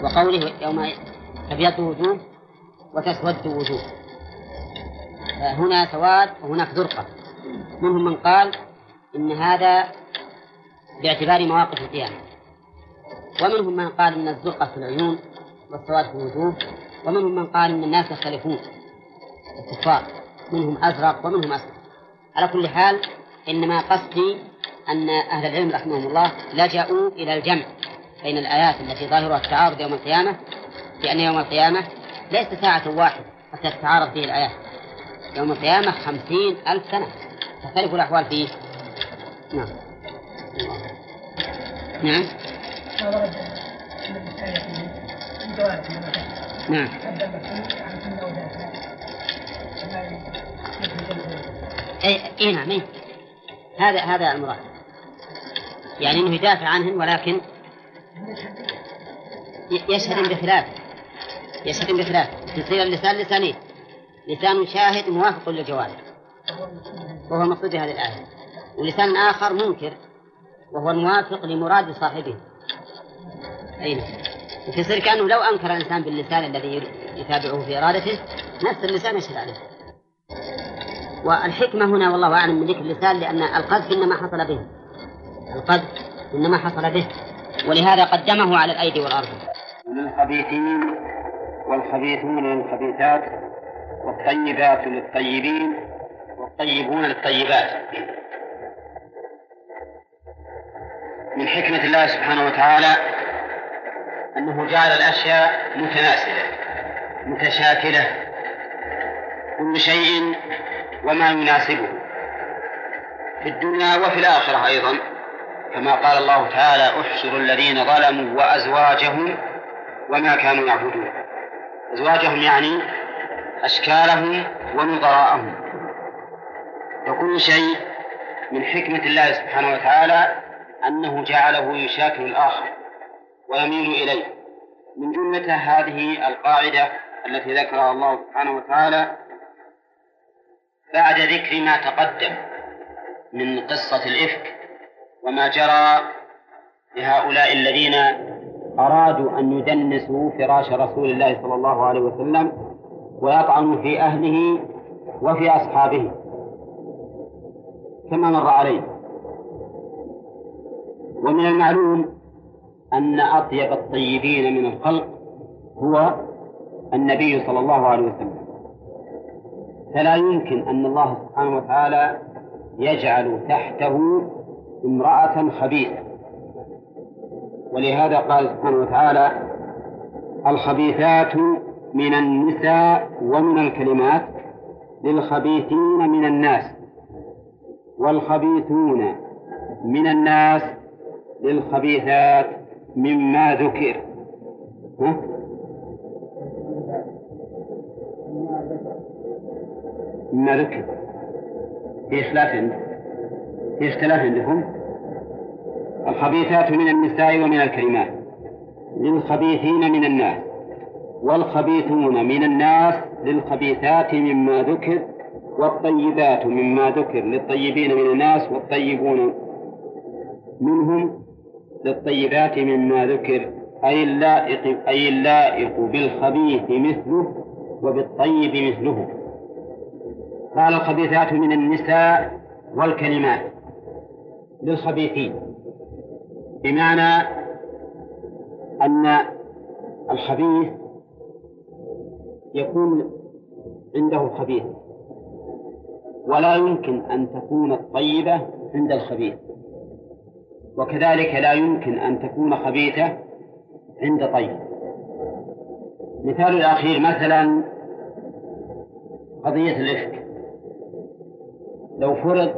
وقوله يوم تبيض وجوه وتسود وجوه هنا سواد وهناك زرقة منهم من قال إن هذا باعتبار مواقف القيامة. ومنهم من قال إن الزرقة في العيون والسواد في الوجوه. ومنهم من قال إن الناس يختلفون الكفار. منهم أزرق ومنهم أسود. على كل حال إنما قصدي أن أهل العلم رحمهم الله لجأوا إلى الجمع بين الآيات التي ظاهرها التعارض يوم القيامة لأن يوم القيامة ليس ساعة واحدة حتى تتعارض فيه الآيات. يوم القيامة خمسين ألف سنة. تختلف الأحوال فيه نعم. نعم. نعم. إي نعم. هذا هذا المراد. يعني إنه يدافع عنهم ولكن يشهد بخلاف. يشهد بخلاف. يصير اللسان لسانين لسان شاهد موافق للجواب وهو المقصود بهذه الآية. ولسان آخر منكر وهو الموافق لمراد صاحبه. أين يصير كأنه لو أنكر الإنسان باللسان الذي يتابعه في إرادته نفس اللسان يشهد عليه. والحكمة هنا والله أعلم من ذكر اللسان لأن القذف إنما حصل به. القذف إنما حصل به. ولهذا قدمه على الأيدي والأرض
للخبيثين والخبيثون للخبيثات والطيبات للطيبين والطيبون للطيبات. من حكمة الله سبحانه وتعالى
أنه جعل الأشياء متناسلة متشاكلة كل شيء وما يناسبه. في الدنيا وفي الآخرة أيضا كما قال الله تعالى احشروا الذين ظلموا وأزواجهم وما كانوا يعبدون. أزواجهم يعني أشكالهم ونظراءهم وكل شيء من حكمة الله سبحانه وتعالى أنه جعله يشاكل الآخر ويميل إليه. من جملة هذه القاعدة التي ذكرها الله سبحانه وتعالى بعد ذكر ما تقدم من قصة الإفك وما جرى لهؤلاء الذين أرادوا أن يدنسوا فراش رسول الله صلى الله عليه وسلم ويطعنوا في أهله وفي أصحابه كما مر علينا ومن المعلوم أن أطيب الطيبين من الخلق هو النبي صلى الله عليه وسلم. فلا يمكن أن الله سبحانه وتعالى يجعل تحته امرأة خبيثة. ولهذا قال سبحانه وتعالى الخبيثات من النساء ومن الكلمات للخبيثين من الناس والخبيثون من الناس للخبيثات مما ذكر. ها؟ مما ذكر. في خلاف في اختلاف عندكم؟ الخبيثات من النساء ومن الكلمات للخبيثين من الناس. والخبيثون من الناس للخبيثات مما ذكر والطيبات مما ذكر للطيبين من الناس والطيبون منهم للطيبات مما ذكر أي اللائق أي اللائق بالخبيث مثله وبالطيب مثله. قال الخبيثات من النساء والكلمات للخبيثين بمعنى أن الخبيث يكون عنده خبيث. ولا يمكن أن تكون الطيبة عند الخبيث. وكذلك لا يمكن أن تكون خبيثة عند طيب. مثال الأخير مثلا قضية الإفك. لو فرض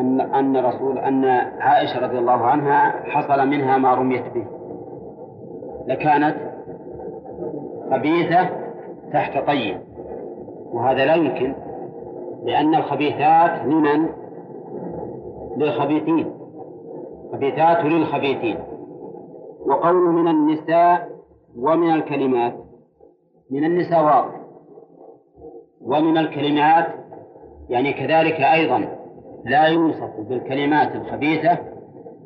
أن أن رسول أن عائشة رضي الله عنها حصل منها ما رميت به. لكانت خبيثة تحت طيب. وهذا لا يمكن لأن الخبيثات لمن؟ للخبيثين. خبيثات للخبيثين. وقول من النساء ومن الكلمات؟ من النساء واضح. ومن الكلمات؟ يعني كذلك أيضا لا يوصف بالكلمات الخبيثة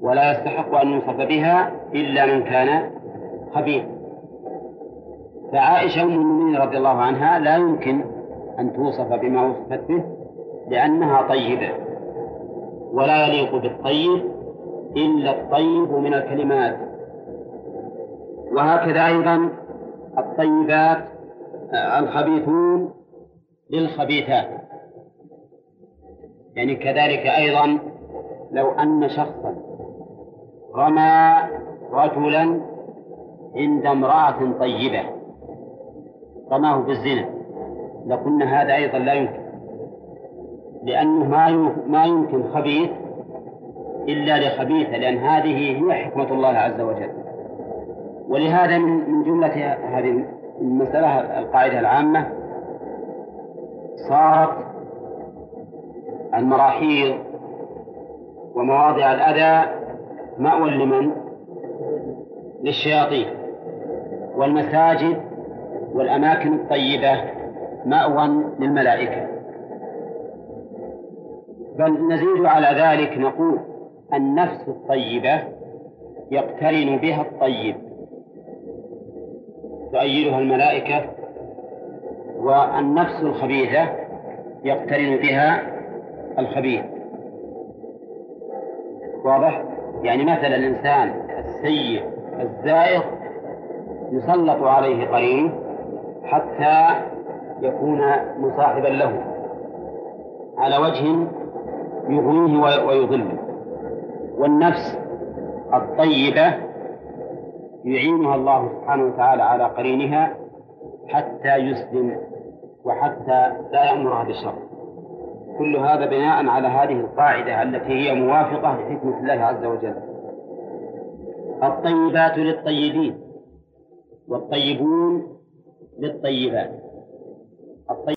ولا يستحق أن يوصف بها إلا من كان خبيثا. فعائشة أم المؤمنين رضي الله عنها لا يمكن أن توصف بما وصفت به لأنها طيبة ولا يليق بالطيب إلا الطيب من الكلمات. وهكذا أيضا الطيبات الخبيثون للخبيثات. يعني كذلك أيضا لو أن شخصا رمى رجلا عند امرأة طيبة. رماه بالزنا لقلنا هذا أيضا لا يمكن. لأنه ما ما يمكن خبيث إلا لخبيثة لأن هذه هي حكمة الله عز وجل. ولهذا من من جملة هذه المسألة القاعدة العامة صارت المراحيض ومواضع الأذى مأوى لمن؟ للشياطين. والمساجد والأماكن الطيبة مأوى للملائكة. بل نزيد على ذلك نقول النفس الطيبة يقترن بها الطيب. تؤيدها الملائكة والنفس الخبيثة يقترن بها الخبيث. واضح؟ يعني مثلا الإنسان السيء الزائغ يسلط عليه قرين حتى يكون مصاحبا له على وجه يغنيه ويضله. والنفس الطيبة يعينها الله سبحانه وتعالى على قرينها حتى يسلم وحتى لا يأمرها بالشر. كل هذا بناء على هذه القاعدة التي هي موافقة لحكمة الله عز وجل. الطيبات للطيبين والطيبون للطيبات. الطيب